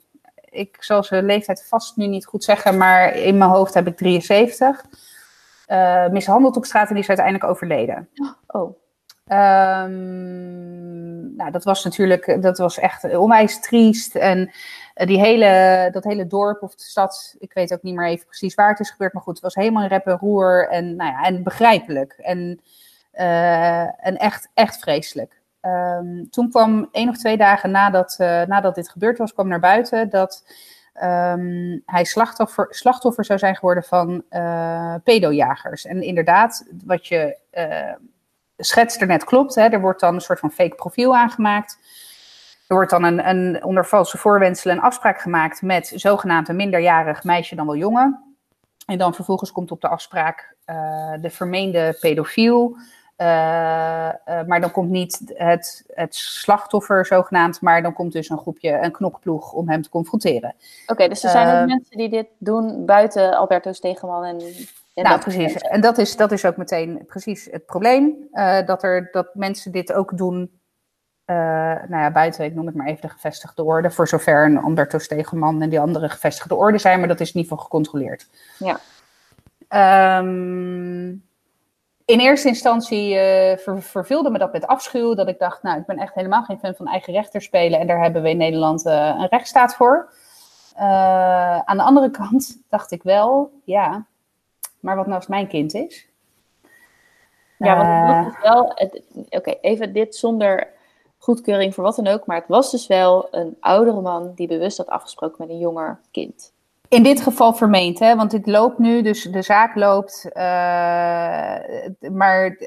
Ik zal zijn leeftijd vast nu niet goed zeggen, maar in mijn hoofd heb ik 73 uh, mishandeld op straat en die is uiteindelijk overleden. Oh. Um, nou, dat was natuurlijk, dat was echt onwijs triest. En die hele, dat hele dorp of de stad, ik weet ook niet meer even precies waar het is gebeurd, maar goed, het was helemaal een rep en roer en, nou ja, en begrijpelijk. En, uh, en echt, echt vreselijk. Um, toen kwam één of twee dagen nadat, nadat dit gebeurd was, kwam naar buiten dat um, hij slachtoffer, slachtoffer zou zijn geworden van uh, pedojagers. En inderdaad, wat je schetst er net klopt. Hè, er wordt dan een soort van fake profiel aangemaakt. Er wordt dan een, een, onder valse voorwenselen een afspraak gemaakt met zogenaamd een minderjarig meisje dan wel jongen. En dan vervolgens komt op de afspraak uh, de vermeende pedofiel. Uh, uh, maar dan komt niet het, het slachtoffer zogenaamd, maar dan komt dus een groepje, een knokploeg om hem te confronteren. Oké, okay, dus er zijn ook mensen die dit doen buiten Alberto Stegeman en... en nou, precies. En dat is, dat is ook meteen precies het probleem. dat, er, dat mensen dit ook doen, nou ja, buiten, ik noem het maar even de gevestigde orde, voor zover een Alberto Stegeman en die andere gevestigde orde zijn, maar dat is in ieder geval gecontroleerd. Ja. Um, in eerste instantie uh, ver, vervulde me dat met afschuw. Dat ik dacht, nou, ik ben echt helemaal geen fan van eigen rechter spelen. En daar hebben we in Nederland uh, een rechtsstaat voor. Uh, aan de andere kant dacht ik wel, ja, maar wat nou als mijn kind is? Ja, want wel, oké, okay, even dit zonder goedkeuring voor wat dan ook. Maar het was dus wel een oudere man die bewust had afgesproken met een jonger kind. In dit geval vermeend, hè? want dit loopt nu, dus de zaak loopt. Uh, maar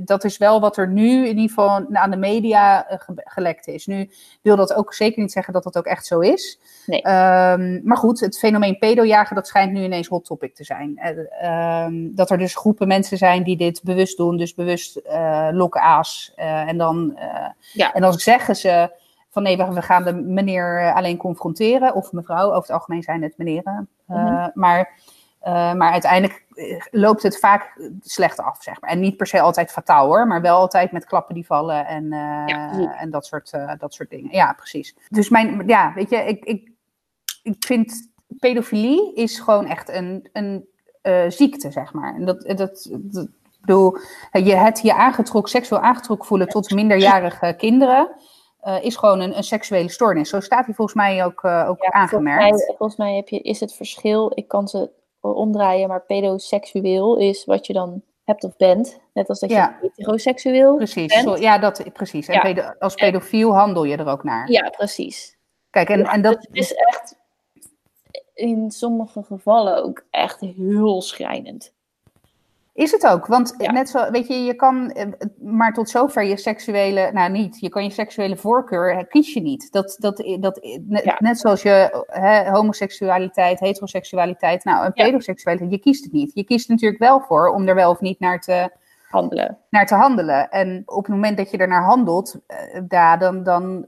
dat is wel wat er nu in ieder geval aan de media ge gelekt is. Nu wil dat ook zeker niet zeggen dat dat ook echt zo is. Nee. Um, maar goed, het fenomeen pedojagen, dat schijnt nu ineens hot topic te zijn. Uh, um, dat er dus groepen mensen zijn die dit bewust doen, dus bewust uh, lokken aas. en dan, ja. en dan zeggen ze van nee, we gaan de meneer alleen confronteren. Of mevrouw, over het algemeen zijn het meneren. Uh, mm-hmm. maar, uh, maar uiteindelijk loopt het vaak slecht af, zeg maar. En niet per se altijd fataal hoor, maar wel altijd met klappen die vallen en, uh, ja, en dat, soort, dat soort dingen. Ja, precies. Dus mijn, ja, weet je, ik, ik, ik vind pedofilie is gewoon echt een, een ziekte, zeg maar. En dat, dat, dat ik bedoel, je het je aangetrokken, seksueel aangetrokken voelen tot minderjarige kinderen. Uh, is gewoon een, een, seksuele stoornis. Zo staat hij volgens mij ook, uh, ook ja, aangemerkt. Volgens mij, volgens mij heb je, is het verschil, ik kan ze omdraaien, maar pedoseksueel is wat je dan hebt of bent. Net als dat je ja. heteroseksueel precies. bent. Zo, ja, dat, precies. En Ja. pedo, als pedofiel handel je er ook naar. Ja, precies. Kijk, en, en dat... Het is echt in sommige gevallen ook echt heel schrijnend. Is het ook, want Ja. net zo, weet je, je kan eh, maar tot zover je seksuele, nou niet, je kan je seksuele voorkeur, eh, kies je niet. Dat, dat, dat, net, Ja. net zoals je hè, homoseksualiteit, heteroseksualiteit, nou, en Ja. pedoseksualiteit, je kiest het niet. Je kiest er natuurlijk wel voor om er wel of niet naar te, Handelen. naar te handelen. En op het moment dat je ernaar handelt, eh, ja, dan, dan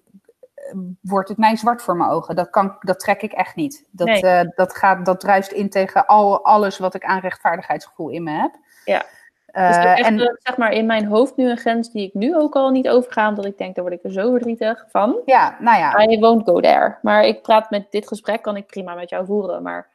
eh, wordt het mij zwart voor mijn ogen. Dat, kan, dat trek ik echt niet. Dat, Nee. eh, dat, gaat, dat druist in tegen al, alles wat ik aan rechtvaardigheidsgevoel in me heb. Ja. Eh, Dus is echt, en eh, zeg maar in mijn hoofd nu een grens die ik nu ook al niet overga, omdat ik denk, daar word ik er zo verdrietig van. ja, nou ja, I won't go there. Maar ik praat met dit gesprek, kan ik prima met jou voeren. Maar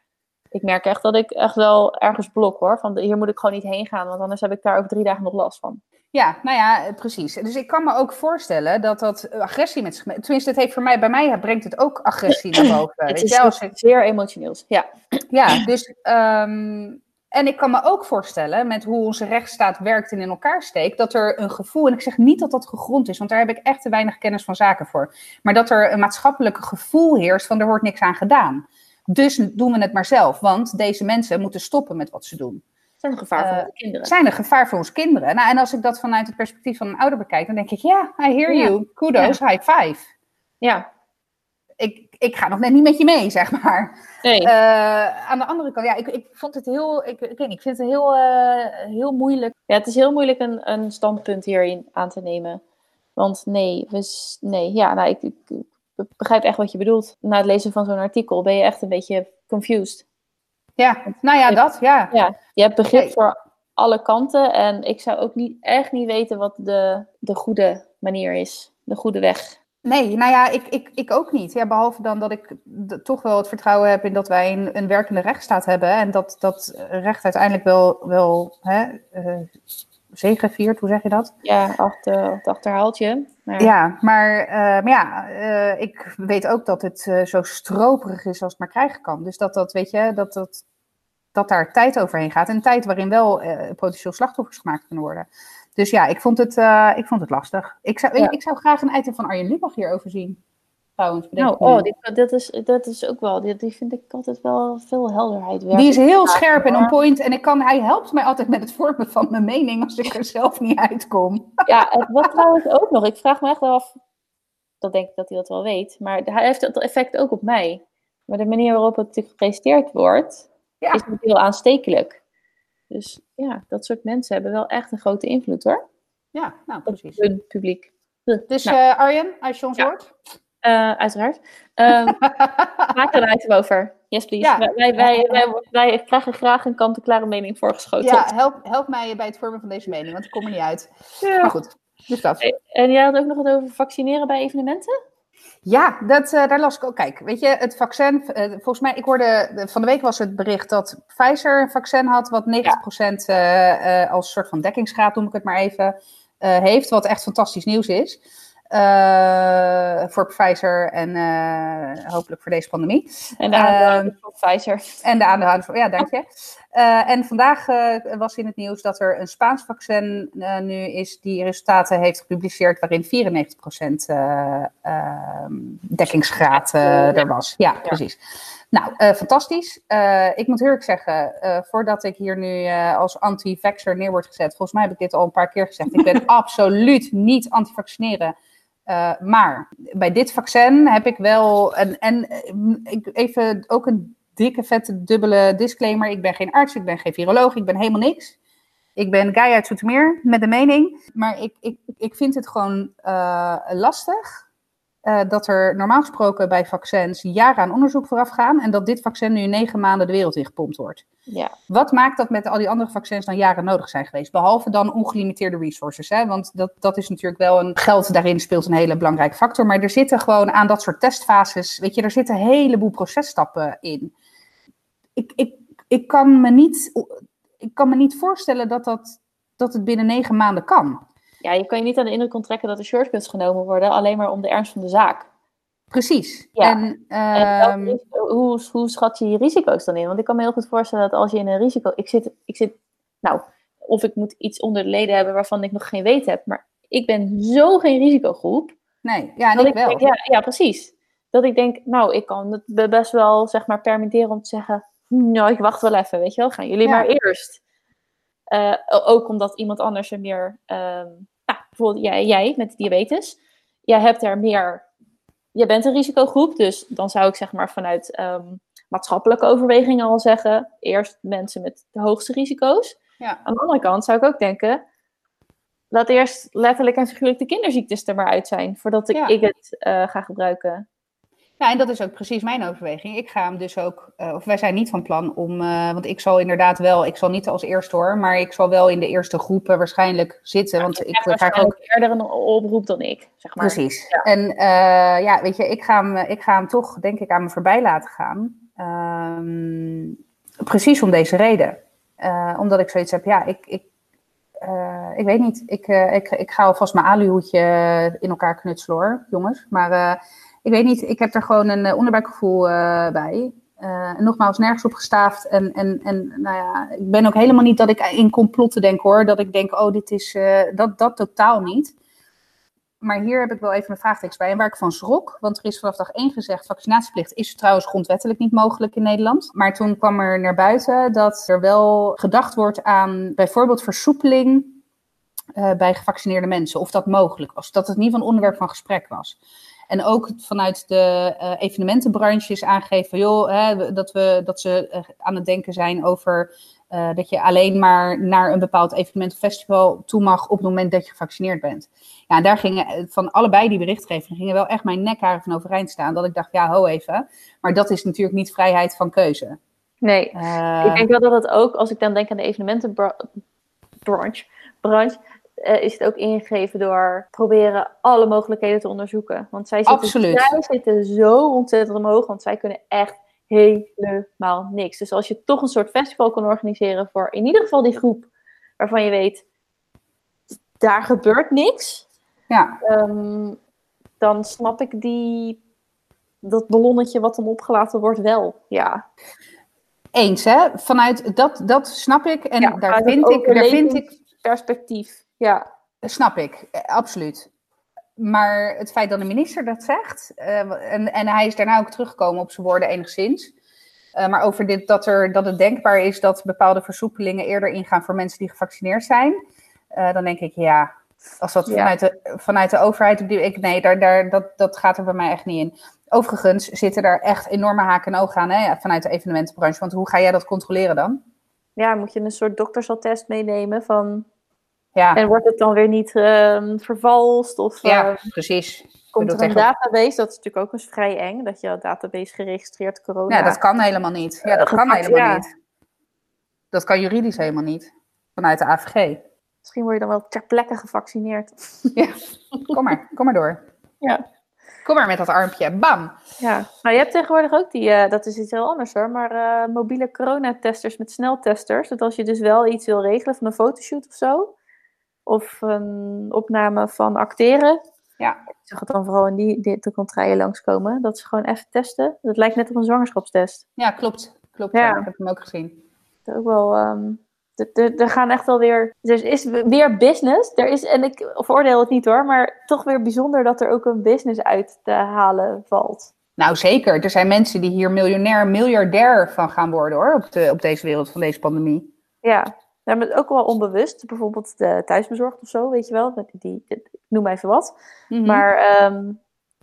ik merk echt dat ik echt wel ergens blok hoor. Van hier moet ik gewoon niet heen gaan, want anders heb ik daar over drie dagen nog last van. ja, nou ja, eh, precies. Dus ik kan me ook voorstellen dat dat eh, agressie met zich. Tenminste, het heeft voor mij, bij mij brengt het ook agressie naar boven. het weet is wel, ik- zeer emotioneels. Ja, Ja, dus. ehm, en ik kan me ook voorstellen, met hoe onze rechtsstaat werkt en in elkaar steekt, dat er een gevoel, en ik zeg niet dat dat gegrond is, want daar heb ik echt te weinig kennis van zaken voor, maar dat er een maatschappelijk gevoel heerst van er wordt niks aan gedaan. Dus doen we het maar zelf, want deze mensen moeten stoppen met wat ze doen. het zijn een gevaar voor Eh, de kinderen. Zijn een gevaar voor onze kinderen? Nou, en als ik dat vanuit het perspectief van een ouder bekijk, dan denk ik, ja, I hear you, kudos, high five. Ja, Ik, ik ga nog net niet met je mee, zeg maar. nee. Eh, aan de andere kant, ja, ik, ik vond het heel, ik, ik, ik vind het heel, eh, heel moeilijk. Ja, het is heel moeilijk een, een standpunt hierin aan te nemen. Want nee, we, s- nee ja, nou, ik, ik, ik begrijp echt wat je bedoelt. Na het lezen van zo'n artikel ben je echt een beetje confused. Ja, nou ja, dat, ja. Ja, je hebt begrip Nee. voor alle kanten. En ik zou ook niet, echt niet weten wat de, de goede manier is. De goede weg. Nee, nou ja, ik, ik, ik ook niet. Ja, behalve dan dat ik toch wel het vertrouwen heb in dat wij een, een werkende rechtsstaat hebben. En dat dat recht uiteindelijk wel, wel hè, eh, zegeviert, hoe zeg je dat? Ja, achter, het achterhaaltje. Maar, Ja, maar, eh, maar ja, eh, ik weet ook dat het eh, zo stroperig is als het maar krijgen kan. Dus dat dat, weet je, dat, dat, dat daar tijd overheen gaat. En tijd waarin wel eh, potentieel slachtoffers gemaakt kunnen worden. Dus ja, ik vond het, eh, ik vond het lastig. Ik zou, Ja. ik zou graag een item van Arjen Lubach hierover zien. Trouwens, Nou, oh, die, dat, is, dat is ook wel, die, die vind ik altijd wel veel helderheid werken. Die is heel scherp en on point. En ik kan, hij helpt mij altijd met het vormen van mijn mening als ik er zelf niet uitkom. Ja, wat trouwens ook nog, ik vraag me echt wel af, dat denk ik dat hij dat wel weet, maar hij heeft dat effect ook op mij. Maar de manier waarop het gepresenteerd wordt, Ja. is natuurlijk heel aanstekelijk. Dus ja, dat soort mensen hebben wel echt een grote invloed hoor, Ja, nou op precies. hun publiek. Dus Nou, Arjen, als je ons Ja. hoort. eh, uiteraard. Ehm, maak er een item over. Yes, please. Ja. Wij, wij, wij, wij, wij krijgen graag een kant-en-klare mening voorgeschoten. Ja, help, help mij bij het vormen van deze mening, want ik kom er niet uit. Ja. Maar goed, dus dat. En jij had ook nog wat over vaccineren bij evenementen? Ja, dat, eh, daar las ik ook. Kijk, weet je, het vaccin, eh, volgens mij, ik hoorde, van de week was het bericht dat Pfizer een vaccin had, wat 90% eh, als soort van dekkingsgraad, noem ik het maar even, heeft, wat echt fantastisch nieuws is. Eh, voor Pfizer en eh, hopelijk voor deze pandemie. En de Ehm, aandeelhouders van Pfizer. En de aandeelhouders van, ja, dank je. Eh, en vandaag was in het nieuws dat er een Spaans vaccin nu is die resultaten heeft gepubliceerd waarin 94% eh, ehm, dekkingsgraad er was. Ja, precies. Nou, fantastisch. Ik moet eerlijk zeggen, voordat ik hier nu als anti-vaxxer neer word gezet, volgens mij heb ik dit al een paar keer gezegd, ik ben absoluut niet anti-vaccineren. Uh, maar bij dit vaccin heb ik wel, een, en ik, even ook een dikke, vette, dubbele disclaimer. Ik ben geen arts, ik ben geen viroloog, ik ben helemaal niks. Ik ben Guy uit Zoetermeer met de mening. Maar ik, ik, ik vind het gewoon uh, lastig uh, dat er normaal gesproken bij vaccins jaren aan onderzoek vooraf gaan. En dat dit vaccin nu negen maanden de wereld in gepompt wordt. Ja. Wat maakt dat met al die andere vaccins dan jaren nodig zijn geweest? Behalve dan ongelimiteerde resources. Hè? Want dat, dat is natuurlijk wel een. Geld daarin speelt een hele belangrijke factor. Maar er zitten gewoon aan dat soort testfases. Weet je, er zitten een heleboel processtappen in. Ik, ik, ik, kan, me niet, ik kan me niet voorstellen dat, dat, dat het binnen negen maanden kan. Ja, je kan je niet aan de indruk onttrekken dat er shortcuts genomen worden, alleen maar om de ernst van de zaak. Precies. Ja. En, en is, hoe, hoe schat je je risico's dan in? Want ik kan me heel goed voorstellen dat als je in een risico... Ik zit, ik zit nou, of ik moet iets onder de leden hebben waarvan ik nog geen weet heb, maar ik ben zo geen risicogroep. Nee, ja, en ik, ik wel. Denk, ja, ja, precies. Dat ik denk, nou, ik kan het best wel, zeg maar, permitteren om te zeggen, nou, ik wacht wel even, weet je wel, gaan jullie Ja. maar eerst. Uh, ook omdat iemand anders er meer, um, nou, bijvoorbeeld jij, jij met diabetes, jij hebt er meer, je bent een risicogroep, dus dan zou ik zeg maar vanuit um, maatschappelijke overwegingen al zeggen, eerst mensen met de hoogste risico's. Ja. Aan de andere kant zou ik ook denken, laat eerst letterlijk en figuurlijk de kinderziektes er maar uit zijn, voordat ik, Ja. ik het uh, ga gebruiken. Ja, en dat is ook precies mijn overweging. Ik ga hem dus ook, uh, of wij zijn niet van plan om, uh, want ik zal inderdaad wel, ik zal niet als eerste hoor, maar ik zal wel in de eerste groepen waarschijnlijk zitten. Want ik ga ook. eerder een oproep dan ik, zeg maar. Precies. Ja. En uh, ja, weet je, ik ga, hem, ik ga hem toch, denk ik, aan me voorbij laten gaan. Um, precies om deze reden. Omdat ik zoiets heb, ja, ik, ik, uh, ik weet niet. Ik, ik, ik ga alvast mijn aluhoedje in elkaar knutselen hoor, jongens. Maar ik weet niet, ik heb er gewoon een onderbuikgevoel bij. en nogmaals, nergens op gestaafd. En, en, en nou ja, ik ben ook helemaal niet dat ik in complotten denk hoor. Dat ik denk, oh, dit is, dat, dat totaal niet. Maar hier heb ik wel even een vraagtekst bij. En waar ik van schrok, want er is vanaf dag 1 gezegd... vaccinatieplicht is trouwens grondwettelijk niet mogelijk in Nederland. Maar toen kwam er naar buiten dat er wel gedacht wordt aan... bijvoorbeeld versoepeling bij gevaccineerde mensen. Of dat mogelijk was. Dat het geval een onderwerp van gesprek was. En ook vanuit de uh, evenementenbranche is aangegeven... Joh, hè, dat, we, dat ze uh, aan het denken zijn over... Uh, dat je alleen maar naar een bepaald evenement of festival toe mag op het moment dat je gevaccineerd bent. Ja, en daar gingen van allebei die berichtgevingen gingen wel echt mijn nekharen van overeind staan. Dat ik dacht, ja, ho even. Maar dat is natuurlijk niet vrijheid van keuze. Nee, uh, ik denk wel dat het ook, als ik dan denk aan de evenementenbranche, branche, uh, is het ook ingegeven door proberen alle mogelijkheden te onderzoeken. Want zij zitten, Absoluut. zij zitten zo ontzettend omhoog, want zij kunnen echt helemaal niks. Dus als je toch een soort festival kan organiseren voor in ieder geval die groep waarvan je weet, daar gebeurt niks. Ja. Um, dan snap ik die, dat ballonnetje wat dan opgelaten wordt wel. Ja. Eens, hè? Vanuit dat, dat snap ik. En ja, daar, vind ik, daar vind ik. Perspectief, ja. Snap ik, absoluut. Maar het feit dat de minister dat zegt, uh, en, en hij is daarna ook teruggekomen op zijn woorden enigszins. Uh, maar over dit, dat, er, dat het denkbaar is dat bepaalde versoepelingen eerder ingaan voor mensen die gevaccineerd zijn. Uh, dan denk ik, ja, als dat Ja. vanuit, de, vanuit de overheid. op die- Ik, nee, daar, daar, dat, dat gaat er bij mij echt niet in. Overigens zitten daar echt enorme haken en ogen aan hè, vanuit de evenementenbranche. Want hoe ga jij dat controleren dan? Ja, moet je een soort doktersattest meenemen van... Ja, En wordt het dan weer niet ehm, vervalst? Of ja eh, precies. komt er een database? Dat is natuurlijk ook eens vrij eng, dat je een database geregistreerd corona... Ja, dat kan helemaal niet. Ja, dat kan Gepakt, helemaal ja. niet. Dat kan juridisch helemaal niet. Vanuit de AVG. Misschien word je dan wel ter plekke gevaccineerd. Ja, kom maar, kom maar door. Ja. Kom maar met dat armpje, bam. Ja, nou je hebt tegenwoordig ook die, eh, dat is iets heel anders hoor, maar eh, mobiele coronatesters met sneltesters. Dat als je dus wel iets wil regelen van een fotoshoot of zo, of een opname van acteren, Ja, ik zag het dan vooral in die, die de contraien langskomen, dat ze gewoon even testen. Dat lijkt net op een zwangerschapstest. ja klopt. Klopt, Ja. ja. ik heb hem ook gezien. Dat ook wel, ehm, er- gaan echt wel weer, er is weer business. Er is, en ik veroordeel het niet hoor, maar toch weer bijzonder dat er ook een business uit te halen valt. Nou, zeker. Er zijn mensen die hier miljonair, miljardair van gaan worden hoor, op, de, op deze wereld van deze pandemie. Ja, ja, maar ook wel onbewust. Bijvoorbeeld de thuisbezorgd of zo, weet je wel. Die, die, ik noem even wat. Mhm. Maar ehm,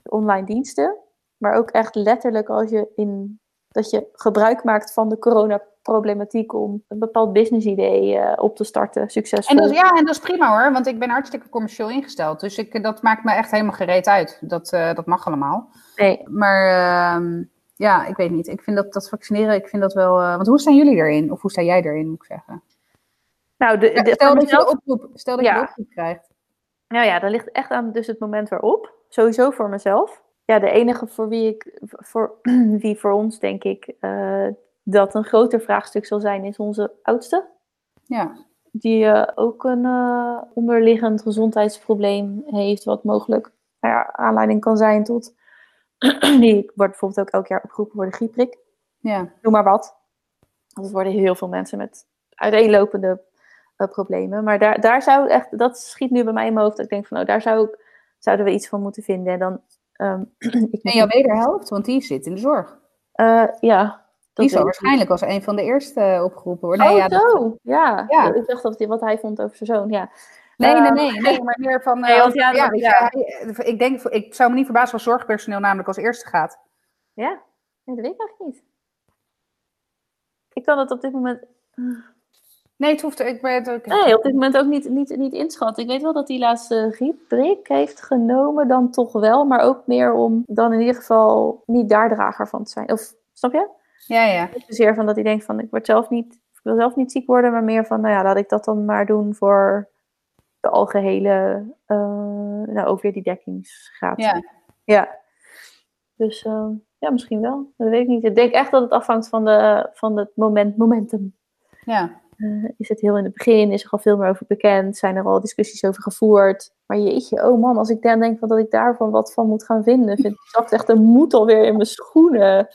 online diensten. Maar ook echt letterlijk als je in dat je gebruik maakt van de coronaproblematiek om een bepaald business idee eh, op te starten, succesvol. En dat, ja, en dat is prima hoor, want ik ben hartstikke commercieel ingesteld. Dus ik, dat maakt me echt helemaal gereed uit. Dat, eh, dat mag allemaal. Nee, Maar ehm, ja, ik weet niet. Ik vind dat, dat vaccineren, ik vind dat wel... eh, want hoe staan jullie erin? Of hoe sta jij erin, moet ik zeggen? Nou, de, Ja, de, stel, dat je de oproep, stel dat Ja. je de oproep krijgt. Nou ja, dat ligt echt aan dus het moment waarop. Sowieso voor mezelf. Ja, de enige voor wie ik, voor wie voor ons denk ik eh, dat een groter vraagstuk zal zijn, is onze oudste. Ja, Die eh, ook een eh, onderliggend gezondheidsprobleem heeft, wat mogelijk nou aanleiding kan zijn tot. die wordt bijvoorbeeld ook elk jaar opgeroepen voor de griepprik. ja. Noem maar wat. Want het worden heel veel mensen met uiteenlopende eh, problemen. Maar daar, daar zou echt, dat schiet nu bij mij in mijn hoofd. Dat ik denk van, nou, daar zou ik, zouden we iets van moeten vinden. En dan, ehm, ik En jouw wederhelft, want die zit in de zorg. Eh, ja, Die zal ik waarschijnlijk als een van de eerste eh, opgeroepen worden. Nee, oh, ja, dat- zo. Ja. Ja. Ik dacht dat hij, wat hij vond over zijn zoon, ja. nee, nee, Eh, nee, nee, maar meer van... Nee, want ja, ja, dat- ja. ik denk, ik zou me niet verbazen als zorgpersoneel namelijk als eerste gaat. Ja? Nee, dat weet ik eigenlijk niet. Ik kan het op dit moment... Nee, het hoeft... Ik ben het ook... Nee, op dit moment ook niet, niet, niet inschatten. Ik weet wel dat hij laatste griepprik heeft genomen, dan toch wel. Maar ook meer om dan in ieder geval niet daar drager van te zijn. Of, snap je? Ja, ja. Niet zozeer van dat hij denkt van, ik, word zelf niet, ik wil zelf niet ziek worden. Maar meer van, nou ja, laat ik dat dan maar doen voor de algehele... eh, nou, ook weer die dekkingsgraad. Ja. Ja. Dus ehm, ja, misschien wel. Dat weet ik niet. Ik denk echt dat het afhangt van, de, van het moment, momentum. ja. Eh, is het heel in het begin? Is er al veel meer over bekend? Zijn er al discussies over gevoerd? Maar jeetje, oh man, als ik dan denk van dat ik daarvan wat van moet gaan vinden, vind ik zakt echt een moed alweer in mijn schoenen.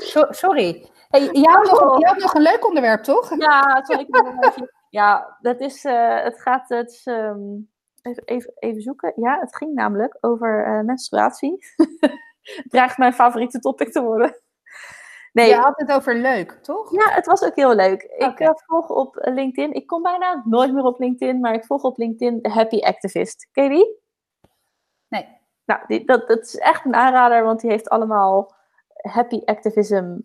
So- sorry. Hey, je, had nog, had nog een leuk onderwerp, toch? Ja, ik beetje- Ja, dat is, eh, het gaat, het is, ehm, even, even, even zoeken. Ja, het ging namelijk over eh, menstruatie. het dreigt mijn favoriete topic te worden. Nee, Je had het over leuk, toch? Ja, het was ook heel leuk. Ik eh, volg op eh, LinkedIn. Ik kom bijna nooit meer op LinkedIn, maar ik volg op LinkedIn de Happy Activist. Ken je die? Nee. Nou, die, dat, dat is echt een aanrader, want die heeft allemaal happy activism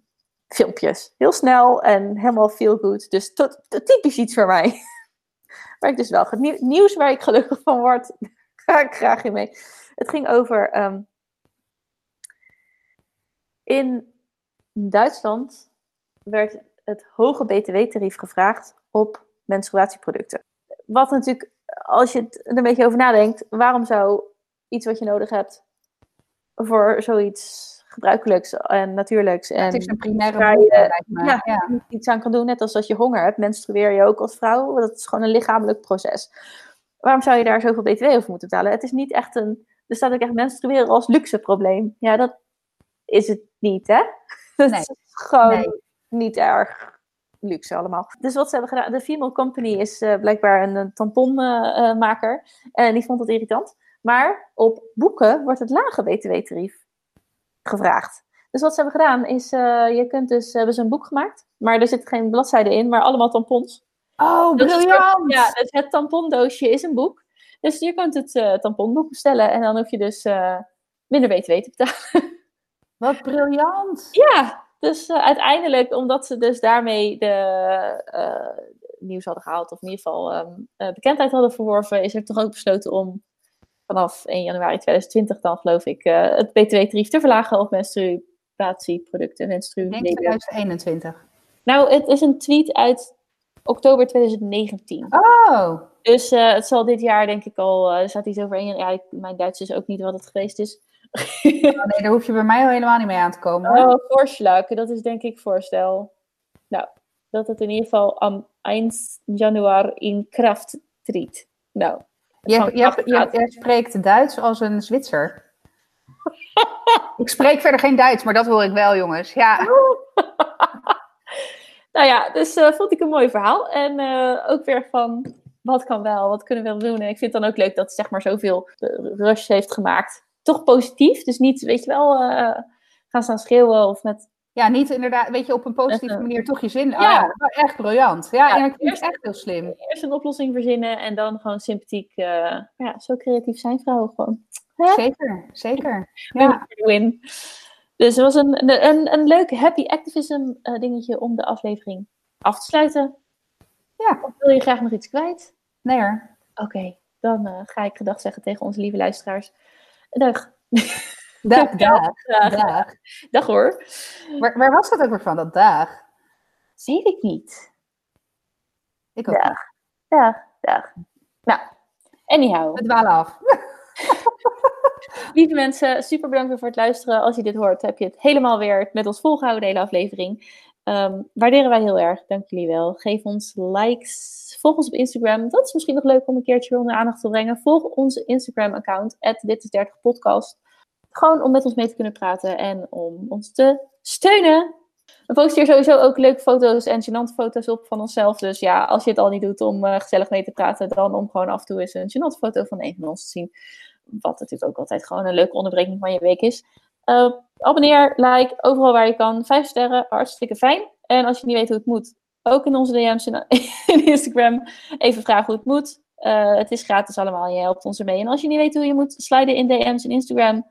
filmpjes. Heel snel en helemaal feel good. Dus tot, tot typisch iets voor mij. Waar ik dus wel nieuws waar ik gelukkig van word, ga ik graag in mee. Het ging over ehm, in Duitsland werd het hoge btw-tarief gevraagd op menstruatieproducten. Wat natuurlijk, als je het er een beetje over nadenkt, waarom zou iets wat je nodig hebt voor zoiets gebruikelijks en natuurlijks en Het is een primaire waar je- ja, iets aan kan doen, net als als je honger hebt, menstrueer je ook als vrouw. Dat is gewoon een lichamelijk proces. Waarom zou je daar zoveel btw over moeten betalen? Het is niet echt een, er staat ook echt menstrueren als luxe probleem. Ja, dat is het niet, hè? Dat Nee. is gewoon Nee. niet erg luxe allemaal. Dus wat ze hebben gedaan, de Female Company is eh, blijkbaar een, een tamponmaker. en die vond het irritant. Maar op boeken wordt het lage btw-tarief gevraagd. Dus wat ze hebben gedaan is, eh, je kunt dus, hebben ze een boek gemaakt. Maar er zit geen bladzijde in, maar allemaal tampons. Oh, Dus het briljant! Ja, dus het tampondoosje is een boek. Dus je kunt het eh, tamponboek bestellen en dan hoef je dus eh, minder btw te betalen. Wat briljant! Ja, dus eh, uiteindelijk, omdat ze dus daarmee de eh, nieuws hadden gehaald, of in ieder geval ehm, eh, bekendheid hadden verworven, is er toch ook besloten om vanaf 1 januari 2020 dan, geloof ik, het btw-tarief te verlagen op menstruatieproducten. Menstru denk 2021. nou, het is een tweet uit oktober 2019. Oh, Dus het zal dit jaar denk ik al, er staat iets over één jaar. Ja, mijn Duits is ook niet wat het geweest is. oh nee, daar hoef je bij mij al helemaal niet mee aan te komen. hoor. Oh, voorslag. Dat is denk ik voorstel. Nou, dat het in ieder geval am 1 januari in kracht treedt. Nou, je spreekt Duits als een Zwitser. ik spreek verder geen Duits, maar dat hoor ik wel, jongens. Ja, nou ja, dus eh, vond ik een mooi verhaal. En eh, ook weer van, wat kan wel, wat kunnen we wel doen. En ik vind het dan ook leuk dat het zeg maar zoveel eh, rush heeft gemaakt. Toch positief, dus niet, weet je wel, eh, gaan staan schreeuwen of met ja, niet inderdaad, weet je, op een positieve Echt, eh, manier toch je zin. Oh, ja. ja, wel echt briljant. Ja, Ja, en ik vind eerst- het echt heel slim. eerst een oplossing verzinnen en dan gewoon sympathiek. eh, ja, zo creatief zijn vrouwen gewoon. Zeker, zeker. Ja, Win. Dus het was een, een, een, een leuk happy activism eh, dingetje om de aflevering af te sluiten. Ja. Of wil je graag nog iets kwijt? nee hoor. Oké, dan eh, ga ik gedag zeggen tegen onze lieve luisteraars. Dag. Dag, dag, Dag, dag. dag hoor. Waar, waar was dat ook weer van, dat dag? Weet ik niet. Ik ook Ja. niet. Dag, dag. Nou, anyhow. We dwalen af. Lieve mensen, super bedankt weer voor het luisteren. Als je dit hoort, heb je het helemaal weer met ons volgehouden, de hele aflevering. Ehm, waarderen wij heel erg. Dank jullie wel. Geef ons likes. Volg ons op Instagram. Dat is misschien nog leuk om een keertje onder aandacht te brengen. Volg onze Instagram-account, dit is 30 podcast. Gewoon om met ons mee te kunnen praten en om ons te steunen. We posten hier sowieso ook leuke foto's en gênante foto's op van onszelf. Dus ja, als je het al niet doet om eh, gezellig mee te praten, dan om gewoon af en toe eens een gênante foto van een van ons te zien. Wat natuurlijk ook altijd gewoon een leuke onderbreking van je week is. Uh, abonneer, like, overal waar je kan. Vijf sterren, hartstikke fijn. En als je niet weet hoe het moet, ook in onze DM's in, Instagram even vragen hoe het moet. Uh, het is gratis allemaal en je helpt ons ermee. En als je niet weet hoe je moet sliden in DM's in Instagram,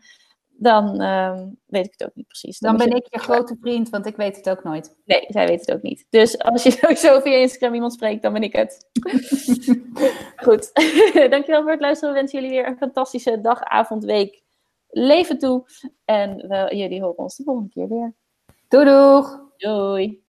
dan uh, weet ik het ook niet precies. Dan, dan ben ik je grote vriend, want ik weet het ook nooit. Nee, zij weet het ook niet. Dus als je sowieso via Instagram iemand spreekt, dan ben ik het. Goed. Dankjewel voor het luisteren. We wensen jullie weer een fantastische dag, avond, week, leven toe. En we, jullie horen ons de volgende keer weer. Doei doeg! Doei!